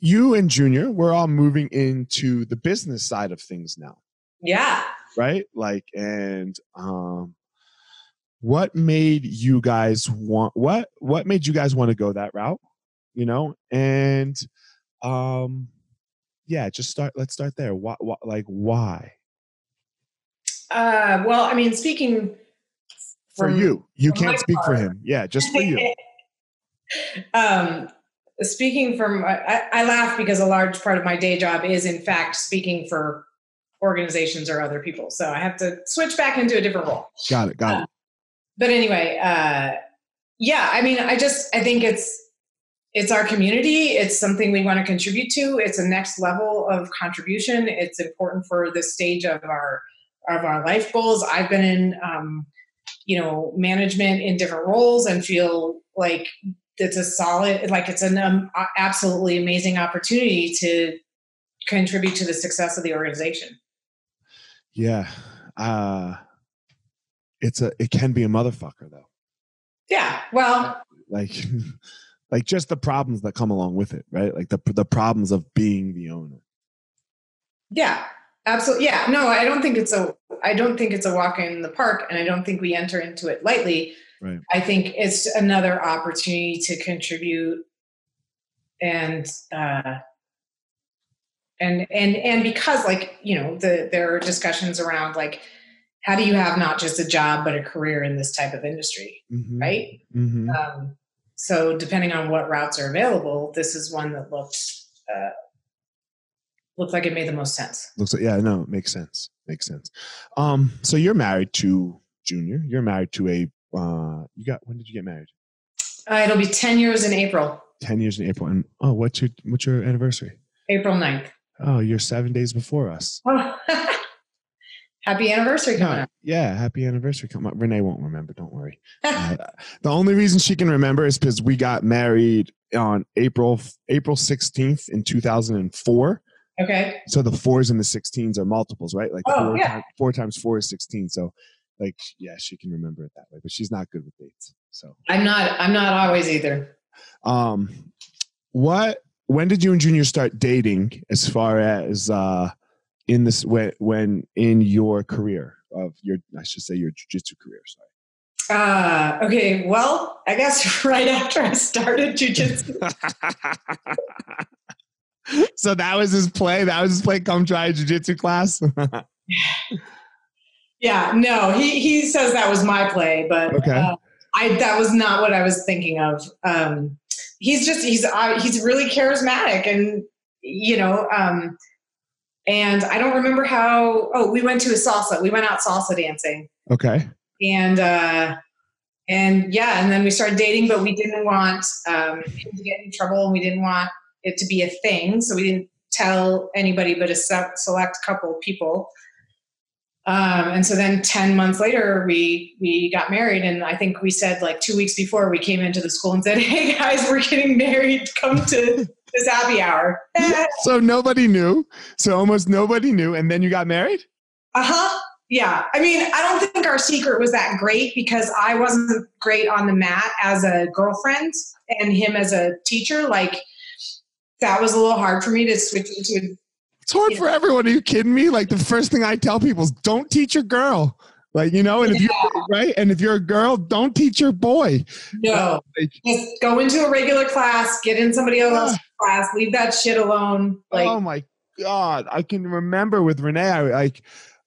you and Junior, we're all moving into the business side of things now, Yeah. right? Like, and um, what made you guys want what? What made you guys want to go that route? You know, and um, yeah, just start. Let's start there. What? What? Like, why? Uh, well, I mean, speaking For from- you, you can't speak for him. Yeah, just for you. um, speaking from, I, I laugh because a large part of my day job is, in fact, speaking for organizations or other people. So I have to switch back into a different role. Got it. Got it. But anyway, uh, yeah, I mean, I just, I think it's, it's our community. It's something we want to contribute to. It's a next level of contribution. It's important for this stage of our of our life goals. I've been in, um, you know, management in different roles and feel like it's a solid, like it's an um, absolutely amazing opportunity to contribute to the success of the organization. Yeah. Uh it's a it can be a motherfucker though. Yeah. Well, Like like just the problems that come along with it, right? Like the the problems of being the owner. Yeah, absolutely. Yeah, no, I don't think it's a. I don't think it's a walk in the park, and I don't think we enter into it lightly. Right. I think it's another opportunity to contribute, and uh, and and and because, like you know, the there are discussions around like how do you have not just a job but a career in this type of industry, Mhm. right? Mhm. Um, so depending on what routes are available, this is one that looked uh, looked like it made the most sense. Looks like yeah, no, it makes sense. Makes sense. Um so you're married to Junior. You're married to a uh you got when did you get married? Uh, it'll be 10 years in April, 10 years in April. And oh, what's your what's your anniversary? April 9th. Oh, you're 7 days before us. Oh, happy anniversary coming Yeah, up. yeah, happy anniversary. Come on. Renee won't remember, don't worry. Uh, the only reason she can remember is because we got married on April April 16th in 2004. okay. So the fours and the 16s are multiples, right? Like Oh, four, yeah. times, four times four is 16. So like, yeah, she can remember it that way, but she's not good with dates. So, I'm not, I'm not always either. um, what, when did you and Junior start dating as far as, uh, in this, when, when in your career of your, I should say your jujitsu career. Sorry. Uh, okay. Well, I guess right after I started jujitsu. so that was his play. That was his play. Come try a jujitsu class. Yeah, no, he, he says that was my play, but Okay. uh, I, that was not what I was thinking of. Um, he's just he's uh, he's really charismatic and you know um and i don't remember how oh we went to a salsa we went out salsa dancing. Okay. and uh and yeah and then we started dating but we didn't want um him to get in trouble and we didn't want it to be a thing. So we didn't tell anybody but a select couple of people. Um, and so then 10 months later we we got married. And i think we said like two weeks before we came into the school and said hey guys we're getting married. Come to this happy hour So nobody knew. So almost nobody knew. And then you got married? uh-huh yeah i mean i don't think our secret was that great because i wasn't great on the mat as a girlfriend and him as a teacher like that was a little hard for me to switch into It's hard Yeah. for everyone. Are you kidding me? Like the first thing I tell people is don't teach your girl. Like, you know, and if you're right, and if you're a girl, don't teach your boy. no Like, just go into a regular class get in somebody else's class leave that shit alone like oh my god, I can remember with Renee, I like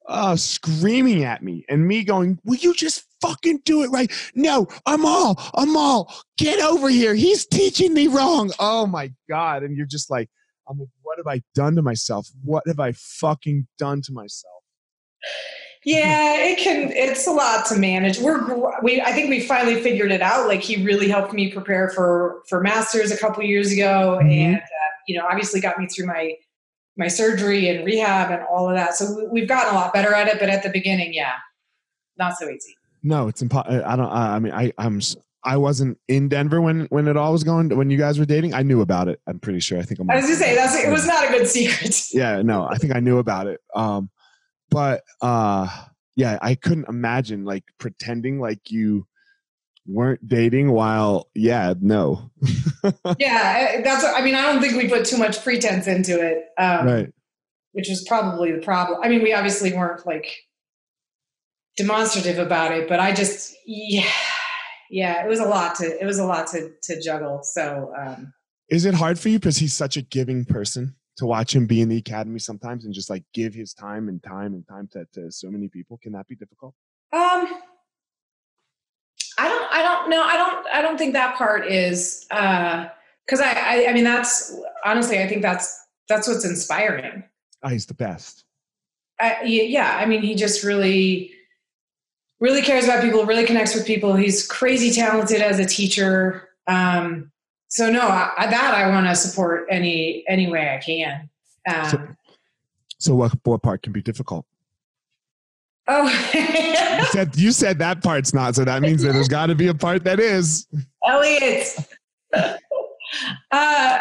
uh screaming at me and me going, Will you just fucking do it right? No, I'm all, I'm all, get over here. He's teaching me wrong. Oh my god. And you're just like, I'm like, what have I done to myself? What have I fucking done to myself? Yeah, it can. It's a lot to manage. We're we. I think we finally figured it out. Like he really helped me prepare for for masters a couple years ago, Mhm. and uh, you know, obviously got me through my my surgery and rehab and all of that. So we- we've gotten a lot better at it. But at the beginning, yeah, not so easy. No, it's impossible. I don't. I I mean, I I'm I wasn't in Denver when when it all was going. When you guys were dating, I knew about it. I'm pretty sure. I think I'm. I was gonna say that's it was not a good secret. Yeah, no, I think I knew about it. Um, but uh, yeah, I couldn't imagine like pretending like you weren't dating while. Yeah, no. yeah, that's. I mean, I don't think we put too much pretense into it. Um, right. which was probably the problem. I mean, we obviously weren't like demonstrative about it, but I just yeah, yeah, it was a lot to it was a lot to to juggle. So um, Is it hard for you because he's such a giving person to watch him be in the academy sometimes and just like give his time and time and time to, to so many people? Can that be difficult? um, I don't I don't know I don't I don't think that part is uh, because I, I I mean that's honestly I think that's that's what's inspiring. Oh, he's the best. I, yeah, I mean, he just really, really cares about people, really connects with people. He's crazy talented as a teacher. Um, so no, I, I- that I want to support any any way I can. So- Um, So what what part can be difficult? oh, You said you said that part's not, so that means that there's got to be a part that is. Elliot. uh,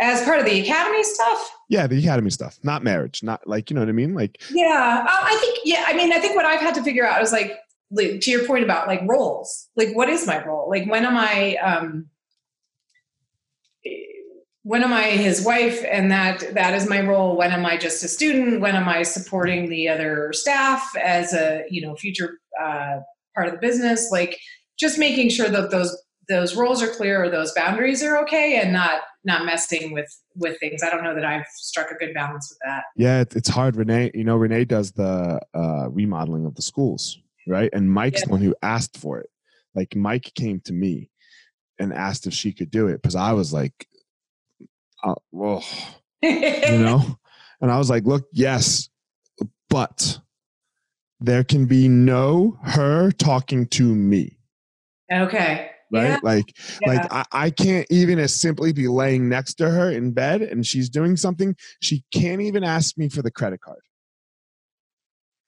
as part of the academy stuff. Yeah, the academy stuff, not marriage, not like you know what I mean. Like, Yeah, um, I think. Yeah, I mean, I think what I've had to figure out is like, like to your point about like roles. Like, what is my role? Like, when am I? Um, when am I his wife, and that that is my role? When am I just a student? When am I supporting the other staff as a you know future uh, part of the business? Like, just making sure that those those roles are clear or those boundaries are okay, and not not messing with with things. I don't know that I've struck a good balance with that. yeah, it's hard. Renee, you know, Renee does the uh, remodeling of the schools, right? And Mike's Yeah. the one who asked for it. Like Mike came to me and asked if she could do it because I was like, uh, well, you know, and I was like, look, yes, but there can be no her talking to me. Okay. right? Yeah. Like, Yeah. like I, I can't even as simply be laying next to her in bed and she's doing something. She can't even ask me for the credit card.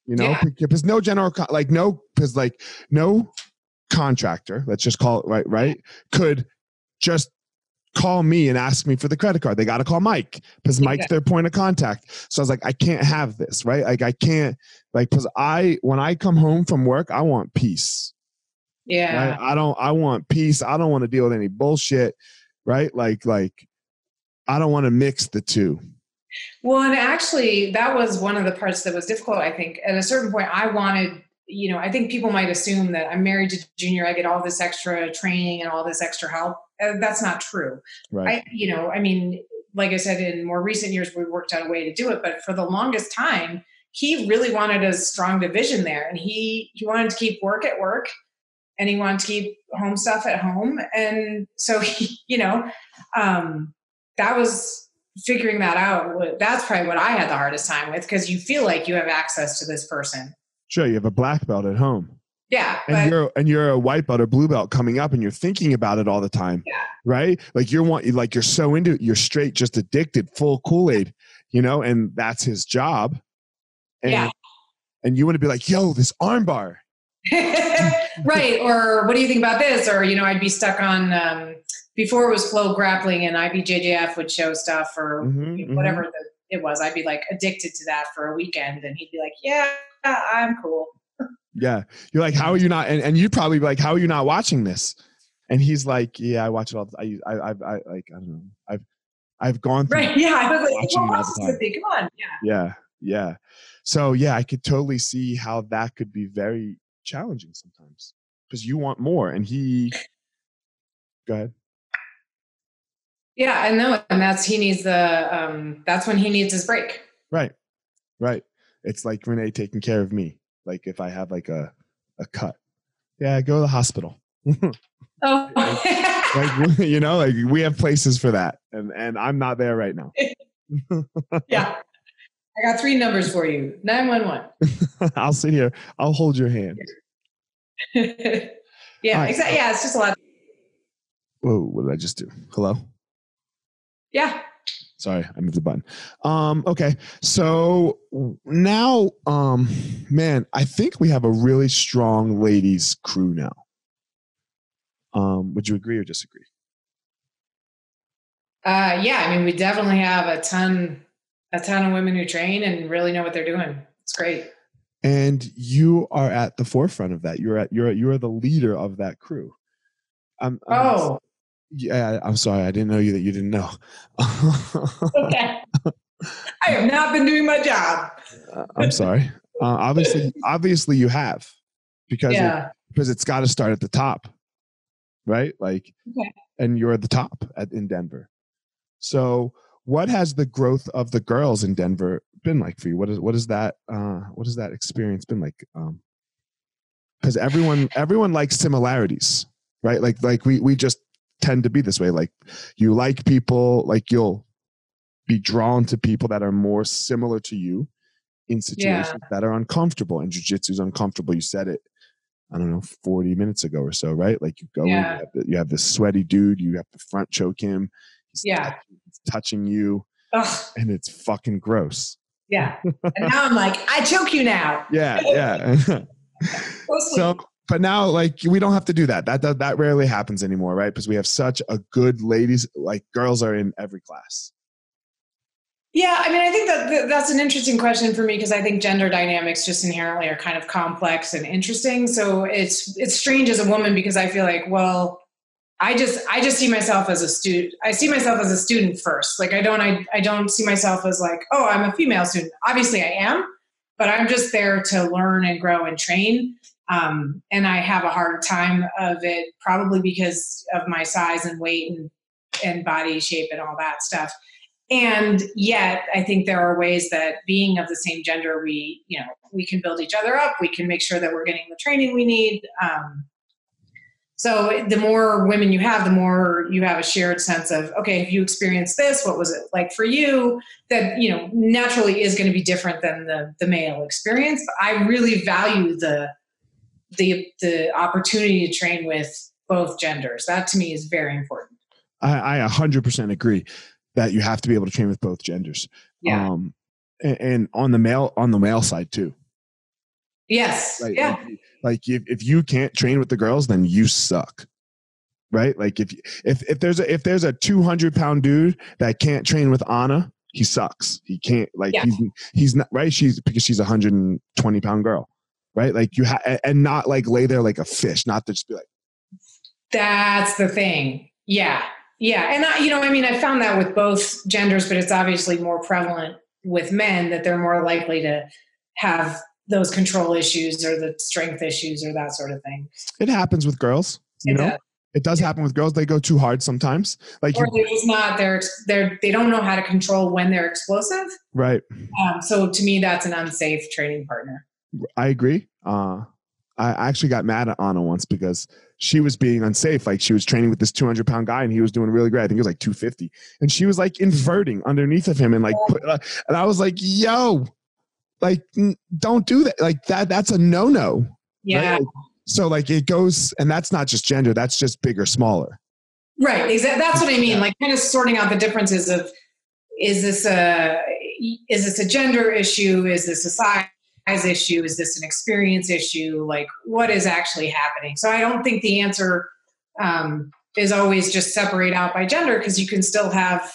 You know, Yeah. because no general, like no, because like no contractor, let's just call it right, right, could just call me and ask me for the credit card. They got to call Mike because Mike's their point of contact. So I was like, I can't have this, right? Like I can't, like, because I when I come home from work, I want peace yeah. right? I don't I want peace. I don't want to deal with any bullshit, right? Like like I don't want to mix the two. Well, and actually, that was one of the parts that was difficult. I think at a certain point, I wanted, you know, I think people might assume that I'm married to Junior, I get all this extra training and all this extra help. Uh, that's not true. Right. I, you know, I mean, like I said, in more recent years, we worked out a way to do it, but for the longest time, he really wanted a strong division there, and he he wanted to keep work at work and he wanted to keep home stuff at home. And so he, you know, um, that was figuring that out. That's probably what I had the hardest time with because you feel like you have access to this person. Sure, you have a black belt at home. Yeah, and but, you're and you're a white belt or blue belt coming up, and you're thinking about it all the time. Yeah. Right. Like you're want like you're so into it, you're straight just addicted, full Kool Aid. You know, and that's his job. And, yeah. And you want to be like, yo, this armbar. right. Or what do you think about this? Or you know, I'd be stuck on. Um, before it was FloGrappling and IBJJF would show stuff or mm-hmm, whatever mm-hmm. The, it was. I'd be like addicted to that for a weekend, and he'd be like, "Yeah, I'm cool." Yeah. You're like, how are you not? And, and you'd probably be like, how are you not watching this? And he's like, yeah, I watch it all. I, I, I, I like, I don't know. I've, I've gone through. Right. Yeah. I was like, well, watch this Come on. Yeah. Yeah. Yeah. So yeah, I could totally see how that could be very challenging sometimes because you want more and he, go ahead. Yeah, I know. And that's, he needs the, um, that's when he needs his break. Right. Right. It's like Renee taking care of me like if I have like a a cut. Yeah, go to the hospital. oh. like you know, like we have places for that, and and I'm not there right now. yeah, I got three numbers for you: nine one one. I'll sit here. I'll hold your hand. yeah, right. exactly. Yeah, it's just a lot. Whoa! What did I just do? Hello. Yeah. Sorry, I moved the button. Um, okay, so now, um, man, I think we have a really strong ladies crew now. Um, would you agree or disagree? Uh, yeah, I mean, we definitely have a ton, a ton of women who train and really know what they're doing. It's great. And you are at the forefront of that. You're at you're you're the leader of that crew. I'm, I'm oh, yeah, I'm sorry. I didn't know you that you didn't know. okay. I have not been doing my job. Uh, I'm sorry. Uh, obviously, obviously you have, because yeah. it, because it's got to start at the top, right? Like, okay. and you're at the top at, in Denver. So, what has the growth of the girls in Denver been like for you? What is what is that? Uh, what has that experience been like? Um, because everyone everyone likes similarities, right? Like like we we just tend to be this way. Like you like people, like you'll be drawn to people that are more similar to you in situations yeah. that are uncomfortable. And jujitsu is uncomfortable. You said it, I don't know, 40 minutes ago or so, right? Like you go yeah. in, you have, the, you have this sweaty dude, you have to front choke him. He's yeah. Touching, he's touching you. Ugh. And it's fucking gross. Yeah. And now I'm like, I choke you now. Yeah. Yeah. so but now like we don't have to do that. That that, that rarely happens anymore, right? Because we have such a good ladies like girls are in every class. Yeah, I mean, I think that that's an interesting question for me because I think gender dynamics just inherently are kind of complex and interesting. So it's it's strange as a woman because I feel like, well, I just I just see myself as a student. I see myself as a student first. Like I don't I I don't see myself as like, oh, I'm a female student. Obviously, I am, but I'm just there to learn and grow and train. Um, and I have a hard time of it probably because of my size and weight and, and body shape and all that stuff. And yet, I think there are ways that being of the same gender, we, you know, we can build each other up. We can make sure that we're getting the training we need. Um, so the more women you have, the more you have a shared sense of, okay, if you experienced this, what was it like for you? That, you know, naturally is going to be different than the, the male experience. But I really value the the the opportunity to train with both genders. That to me is very important. I, I 100% agree that you have to be able to train with both genders. Yeah. Um, and, and on the male on the male side too. Yes. Like, yeah. Like, like if, if you can't train with the girls, then you suck. Right? Like if if if there's a if there's a 200 pound dude that can't train with Anna, he sucks. He can't like yeah. he's he's not right. She's because she's a 120 pound girl right? Like you have, and not like lay there like a fish, not to just be like. That's the thing. Yeah. Yeah. And I, you know, I mean, I found that with both genders, but it's obviously more prevalent with men that they're more likely to have those control issues or the strength issues or that sort of thing. It happens with girls, you it know. Does. It does happen with girls. They go too hard sometimes. Like or just not. They're they're they don't know how to control when they're explosive. Right. Um, so to me, that's an unsafe training partner. I agree. Uh, I actually got mad at Anna once because she was being unsafe. Like she was training with this 200 pound guy and he was doing really great. I think it was like 250. And she was like inverting underneath of him and like, put, and I was like, yo, like, don't do that. Like that, that's a no no. Yeah. Right? So like it goes, and that's not just gender, that's just bigger, smaller. Right. Exactly. That's what I mean. Like kind of sorting out the differences of is this a is this a gender issue? Is this a size issue? Is this an experience issue? Like, what is actually happening? So I don't think the answer um, is always just separate out by gender because you can still have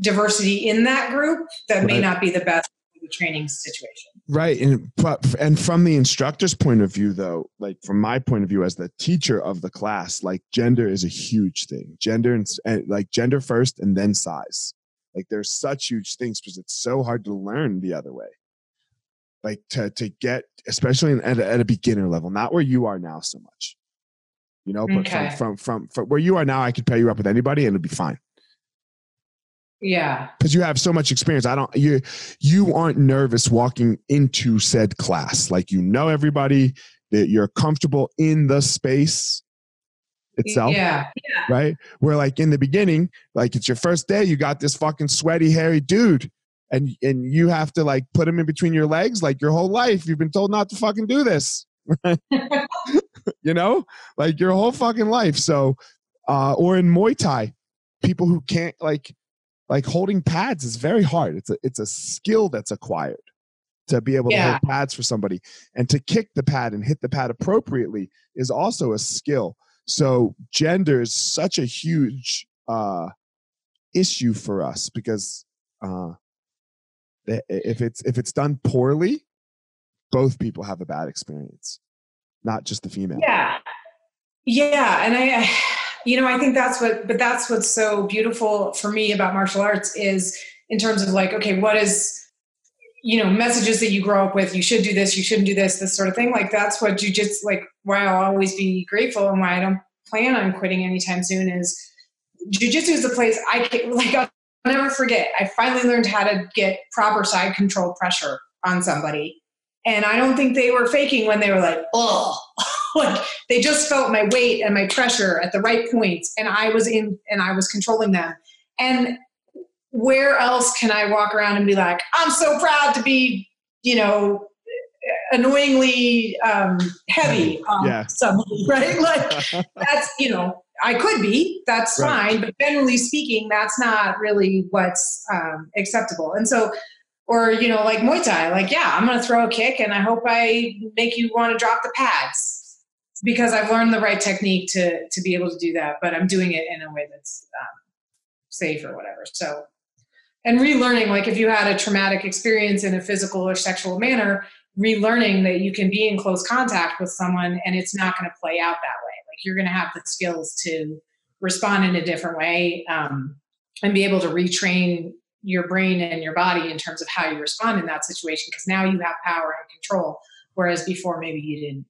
diversity in that group that right. may not be the best the training situation. Right, and but and from the instructor's point of view, though, like from my point of view as the teacher of the class, like gender is a huge thing. Gender and, and like gender first, and then size. Like there's such huge things because it's so hard to learn the other way like to to get especially at, a, at a beginner level not where you are now so much. You know but okay. from, from, from from where you are now i could pair you up with anybody and it'd be fine. Yeah. Because you have so much experience. I don't you you aren't nervous walking into said class. Like you know everybody that you're comfortable in the space itself yeah. yeah. right? Where like in the beginning like it's your first day you got this fucking sweaty hairy dude and and you have to like put them in between your legs like your whole life. You've been told not to fucking do this you know? Like your whole fucking life. So uh or in muay thai people who can't like like holding pads is very hard. It's a it's a skill that's acquired to be able yeah. to hold pads for somebody. And to kick the pad and hit the pad appropriately is also a skill. So gender is such a huge uh issue for us because uh if it's if it's done poorly both people have a bad experience not just the female. Yeah. Yeah and i you know i think that's what but that's what's so beautiful for me about martial arts is in terms of like okay what is you know messages that you grow up with you should do this you shouldn't do this this sort of thing like that's what jujitsu like why i'll always be grateful and why i don't plan on quitting anytime soon is jujitsu is the place i can like I'll never forget. I finally learned how to get proper side control pressure on somebody. And I don't think they were faking when they were like, oh, like they just felt my weight and my pressure at the right points. And I was in, and I was controlling them. And where else can I walk around and be like, I'm so proud to be, you know, annoyingly um, heavy on yeah. somebody, right? Like that's, you know, I could be, that's right. fine. But generally speaking, that's not really what's um, acceptable. And so, or, you know, like Muay Thai, like, yeah, I'm going to throw a kick and I hope I make you want to drop the pads because I've learned the right technique to, to be able to do that. But I'm doing it in a way that's um, safe or whatever. So, and relearning, like if you had a traumatic experience in a physical or sexual manner, relearning that you can be in close contact with someone and it's not going to play out that way like you're going to have the skills to respond in a different way um, and be able to retrain your brain and your body in terms of how you respond in that situation because now you have power and control whereas before maybe you didn't.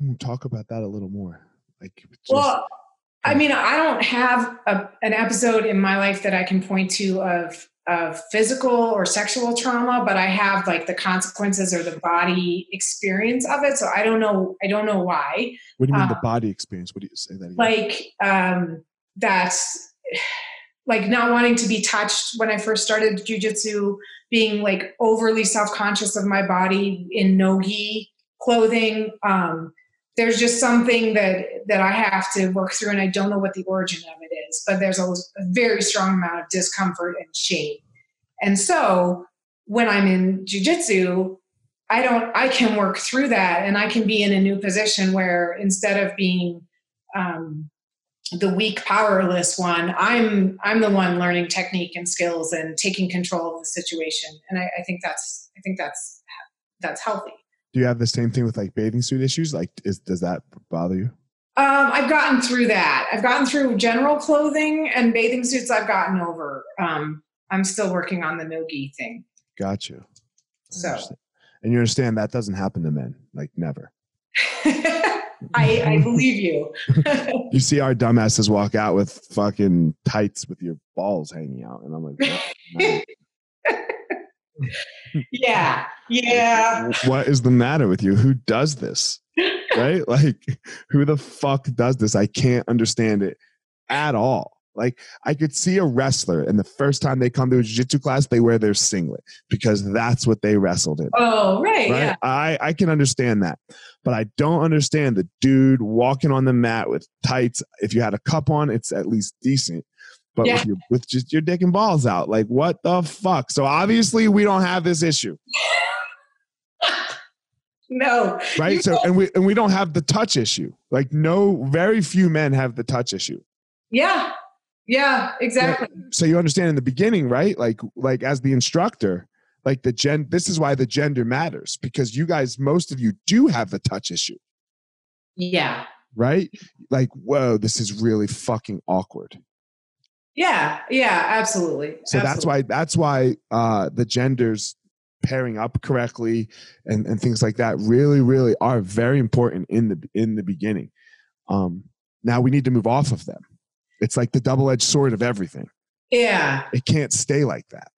We'll talk about that a little more. Like just, well i mean i don't have a, an episode in my life that i can point to of of physical or sexual trauma, but I have like the consequences or the body experience of it. So I don't know. I don't know why. What do you mean um, the body experience? What do you say that? Again? Like um, that's like not wanting to be touched when I first started jujitsu, being like overly self conscious of my body in nogi clothing. Um, there's just something that that I have to work through, and I don't know what the origin of it is. But there's a, a very strong amount of discomfort and shame, and so when I'm in jujitsu, I don't. I can work through that, and I can be in a new position where instead of being um, the weak, powerless one, I'm I'm the one learning technique and skills and taking control of the situation, and I, I think that's I think that's that's healthy do you have the same thing with like bathing suit issues? Like, is does that bother you? Um, I've gotten through that. I've gotten through general clothing and bathing suits. I've gotten over. Um, I'm still working on the nogi thing. Got you. So, and you understand that doesn't happen to men, like never. I, I believe you. you see our dumbasses walk out with fucking tights with your balls hanging out, and I'm like, yeah, yeah. What is the matter with you? Who does this? Right? Like, who the fuck does this? I can't understand it at all. Like, I could see a wrestler, and the first time they come to a jiu-jitsu class, they wear their singlet because that's what they wrestled in. Oh, right, right? yeah. I, I can understand that. But I don't understand the dude walking on the mat with tights. If you had a cup on, it's at least decent. But Yeah. with, your, with just your dick and balls out, like what the fuck? So obviously we don't have this issue, No. right? So and we and we don't have the touch issue. Like no, very few men have the touch issue. Yeah. Yeah, exactly. so you understand in the beginning right like like as the instructor like the gen this is why the gender matters because you guys most of you do have the touch issue Yeah. right like whoa this is really fucking awkward Yeah. Yeah, absolutely. so that's why that's why uh the genders pairing up correctly and and things like that really really are very important in the in the beginning um now we need to move off of them it's like the double-edged sword of everything Yeah. it can't stay like that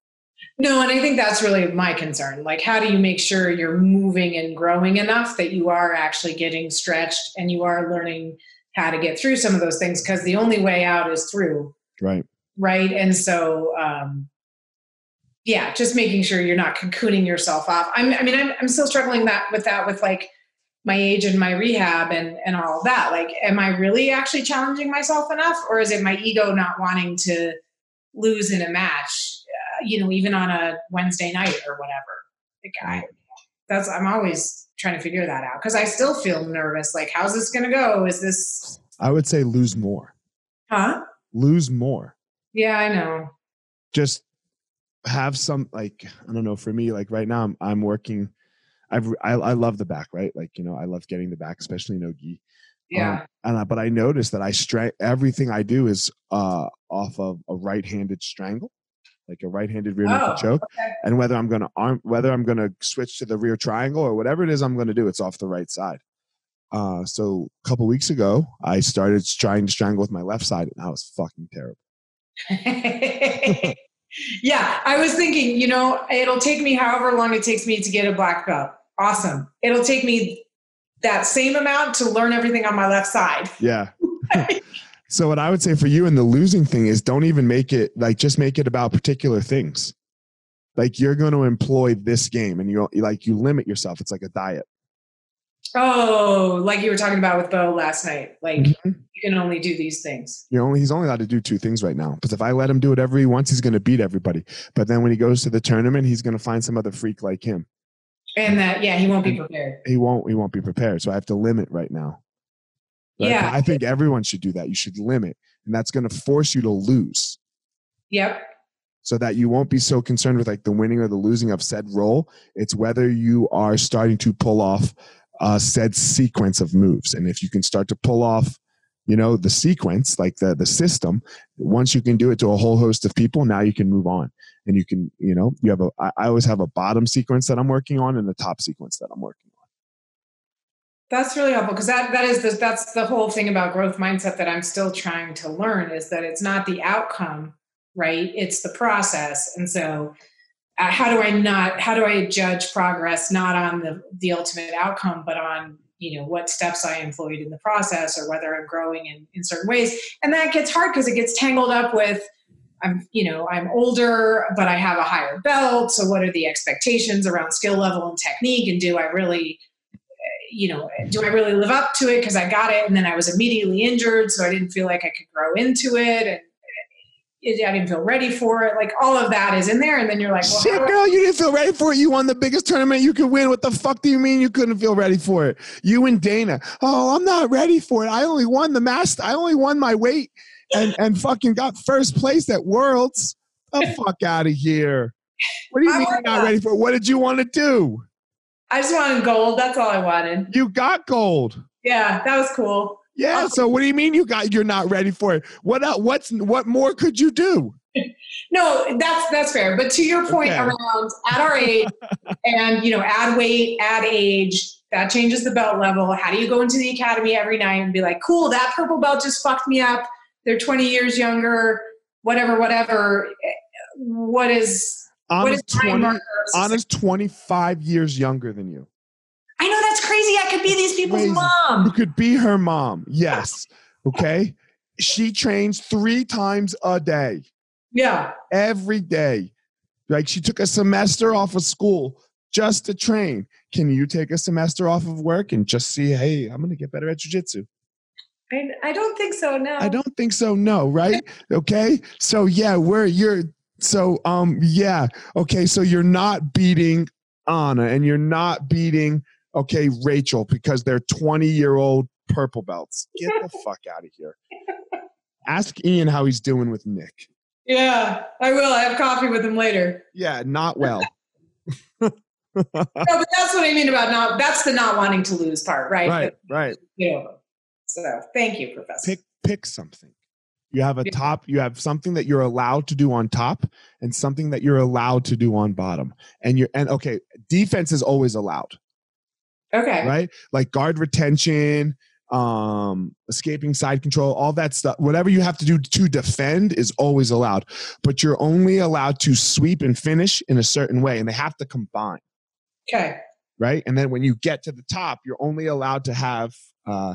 No, and I think that's really my concern. Like, how do you make sure you're moving and growing enough that you are actually getting stretched and you are learning how to get through some of those things? Because the only way out is through, right right? And so, um, yeah, just making sure you're not cocooning yourself off. I'm, I mean, I'm, I'm still struggling that with that with like my age and my rehab and and all of that. Like, am I really actually challenging myself enough, or is it my ego not wanting to lose in a match? Uh, you know, even on a Wednesday night or whatever. Like, I, that's I'm always trying to figure that out because I still feel nervous. Like, how's this going to go? Is this, i would say lose more huh? lose more Yeah, I know. just have some like i don't know for me like right now i'm, I'm working I've, I, I love the back right? Like you know i love getting the back especially no gi Yeah. Um, and I, but i noticed that i stra- everything i do is uh off of a right-handed strangle like a right-handed rear naked Oh, choke. okay. and whether i'm gonna arm whether i'm gonna switch to the rear triangle or whatever it is i'm gonna do it's off the right side. Uh so a couple weeks ago i started trying to strangle with my left side and I was fucking terrible yeah, I was thinking, you know, it'll take me however long it takes me to get a black belt. Awesome. It'll take me that same amount to learn everything on my left side. Yeah. so what I would say for you and the losing thing is don't even make it like just make it about particular things. Like you're going to employ this game and you like you limit yourself. It's like a diet. Oh, like you were talking about with Bo last night. Like Mm-hmm. you can only do these things. You're only he's only allowed to do two things right now. Because if I let him do whatever he wants, he's going to beat everybody. But then when he goes to the tournament, he's going to find some other freak like him. And that, yeah, he won't be prepared. He won't. He won't be prepared. So I have to limit right now. Right? Yeah. I think everyone should do that. You should limit, and that's going to force you to lose. Yep. so that you won't be so concerned with like the winning or the losing of said role. It's whether you are starting to pull off uh, said sequence of moves, and if you can start to pull off, you know, the sequence, like the the system. Once you can do it to a whole host of people, now you can move on, and you can, you know, you have a. I, always have a bottom sequence that I'm working on and a top sequence that I'm working on. That's really helpful because that that is the, that's the whole thing about growth mindset that I'm still trying to learn is that it's not the outcome, right? It's the process. And so, uh, how do I not? How do I judge progress not on the the ultimate outcome, but on you know what steps I employed in the process or whether I'm growing in in certain ways? And that gets hard because it gets tangled up with. I'm, you know, I'm older, but I have a higher belt. So, what are the expectations around skill level and technique? And do I really you know, do I really live up to it because I got it and then I was immediately injured, so I didn't feel like I could grow into it, and I didn't feel ready for it. Like all of that is in there, and then you're like, well, Shit, girl, you didn't feel ready for it. You won the biggest tournament you could win. What the fuck do you mean you couldn't feel ready for it? You and Dana. Oh, I'm not ready for it. I only won the master. I only won my weight and and fucking got first place at Worlds. The fuck out of here. What do you I mean you're not that. ready for it? What did you want to do? I just wanted gold. That's all I wanted. You got gold. Yeah, that was cool. Yeah. Um, so what do you mean you got? You're not ready for it? What else? What's what more could you do? No, that's that's fair. But to your point Okay. around at our age, and you know, add weight, add age, that changes the belt level. How do you go into the academy every night and be like, cool, that purple belt just fucked me up. They're 20 years younger, whatever, whatever. What is what is Anna's my 20, marker? Anna's 25 years younger than you. I know that's crazy. I could be these people's Crazy. You mom. could be her mom. Yes. Okay. She trains three times a day, Yeah. every day. Like she took a semester off of school just to train. Can you take a semester off of work and just see, hey, I'm going to get better at jujitsu? I, I don't think so. No. I don't think so. No, right? Okay. So yeah, we're you're so um yeah. Okay, so you're not beating Anna and you're not beating okay Rachel because they're 20 year old purple belts. Get the fuck out of here. Ask Ian how he's doing with Nick. Yeah, I will. I have coffee with him later. Yeah, not well. No, but that's what I mean about not. That's the not wanting to lose part, right? right, right. You know. So thank you, Professor. Pick pick something. You have a top, you have something that you're allowed to do on top and something that you're allowed to do on bottom. And you're and okay, defense is always allowed. Okay. right? Like guard retention, um, escaping side control, all that stuff. Whatever you have to do to defend is always allowed, but you're only allowed to sweep and finish in a certain way, and they have to combine, Okay. right? And then when you get to the top, you're only allowed to have uh,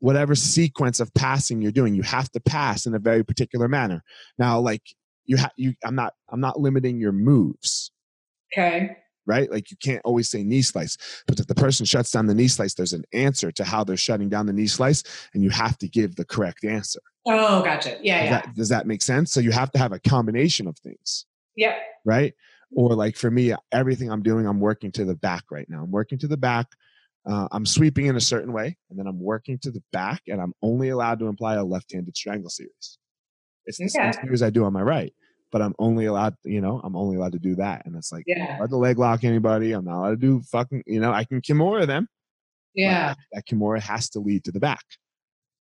whatever sequence of passing you're doing. You have to pass in a very particular manner. Now, like you have, you, I'm not, I'm not limiting your moves Okay. Right? Like you can't always say knee slice, but if the person shuts down the knee slice, there's an answer to how they're shutting down the knee slice, and you have to give the correct answer. Oh, gotcha. Yeah, Does, yeah. that, does that make sense? So you have to have a combination of things, Yep. right? Or like for me, everything I'm doing, I'm working to the back right now. I'm working to the back. Uh, I'm sweeping in a certain way, and then I'm working to the back, and I'm only allowed to apply a left-handed strangle series. It's the same Okay. series I do on my right, but I'm only allowed, you know, I'm only allowed to do that, and it's like Yeah. let the leg lock anybody. I'm not allowed to do fucking, you know, I can Kimura them. Yeah. That Kimura has to lead to the back.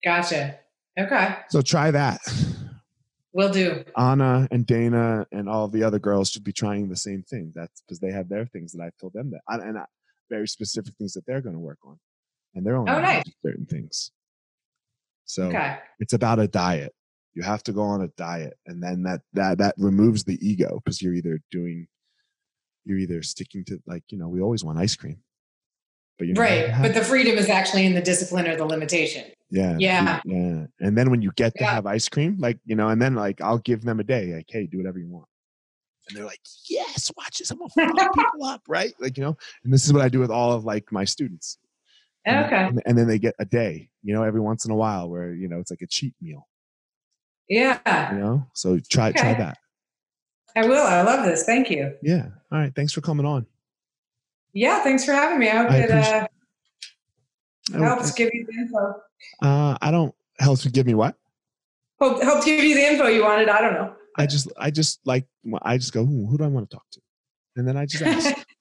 Gotcha. Okay. So try that. Will do. Anna and Dana and all the other girls should be trying the same thing. That's because they have their things that I've told them that, and I, uh, very specific things that they're going to work on. And they're only Oh, nice. certain things. So Okay. it's about a diet. You have to go on a diet, and then that that that removes the ego because you're either doing, you're either sticking to like you know we always want ice cream, but you Right. But the freedom is actually in the discipline or the limitation. yeah Yeah. yeah. And then when you get to Yeah. have ice cream, like you know, and then like I'll give them a day, like hey, do whatever you want, and they're like, yes, watch this, I'm gonna fuck people up, right? Like you know, and this is what I do with all of like my students. And- Okay. and, and then they get a day, you know, every once in a while where you know it's like a cheat meal. Yeah. you know so try try that I will. I love this. Thank you. yeah all right thanks for coming on Yeah. Thanks for having me. I hope I it uh, I helps don't, give you the info. uh, I don't helps you give me what Hope helped give you the info you wanted. I don't know. i just i just like i just go "Hmm, who do i want to talk to and then i just ask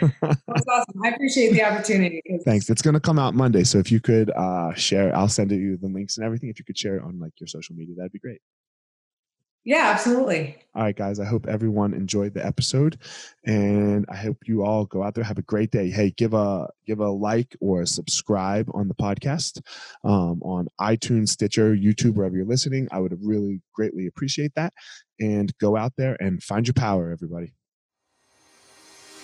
That's awesome. I appreciate the opportunity. thanks it's going to come out monday so if you could uh share i'll send you the links and everything if you could share it on like your social media that'd be great Yeah, absolutely. all right guys i hope everyone enjoyed the episode and i hope you all go out there have a great day hey give a give a like or a subscribe on the podcast um, on itunes stitcher youtube wherever you're listening i would really greatly appreciate that and go out there and find your power everybody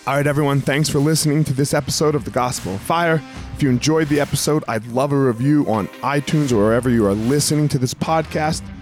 all right, everyone, thanks for listening to this episode of The Gospel of Fire. If you enjoyed the episode, I'd love a review on iTunes or wherever you are listening to this podcast.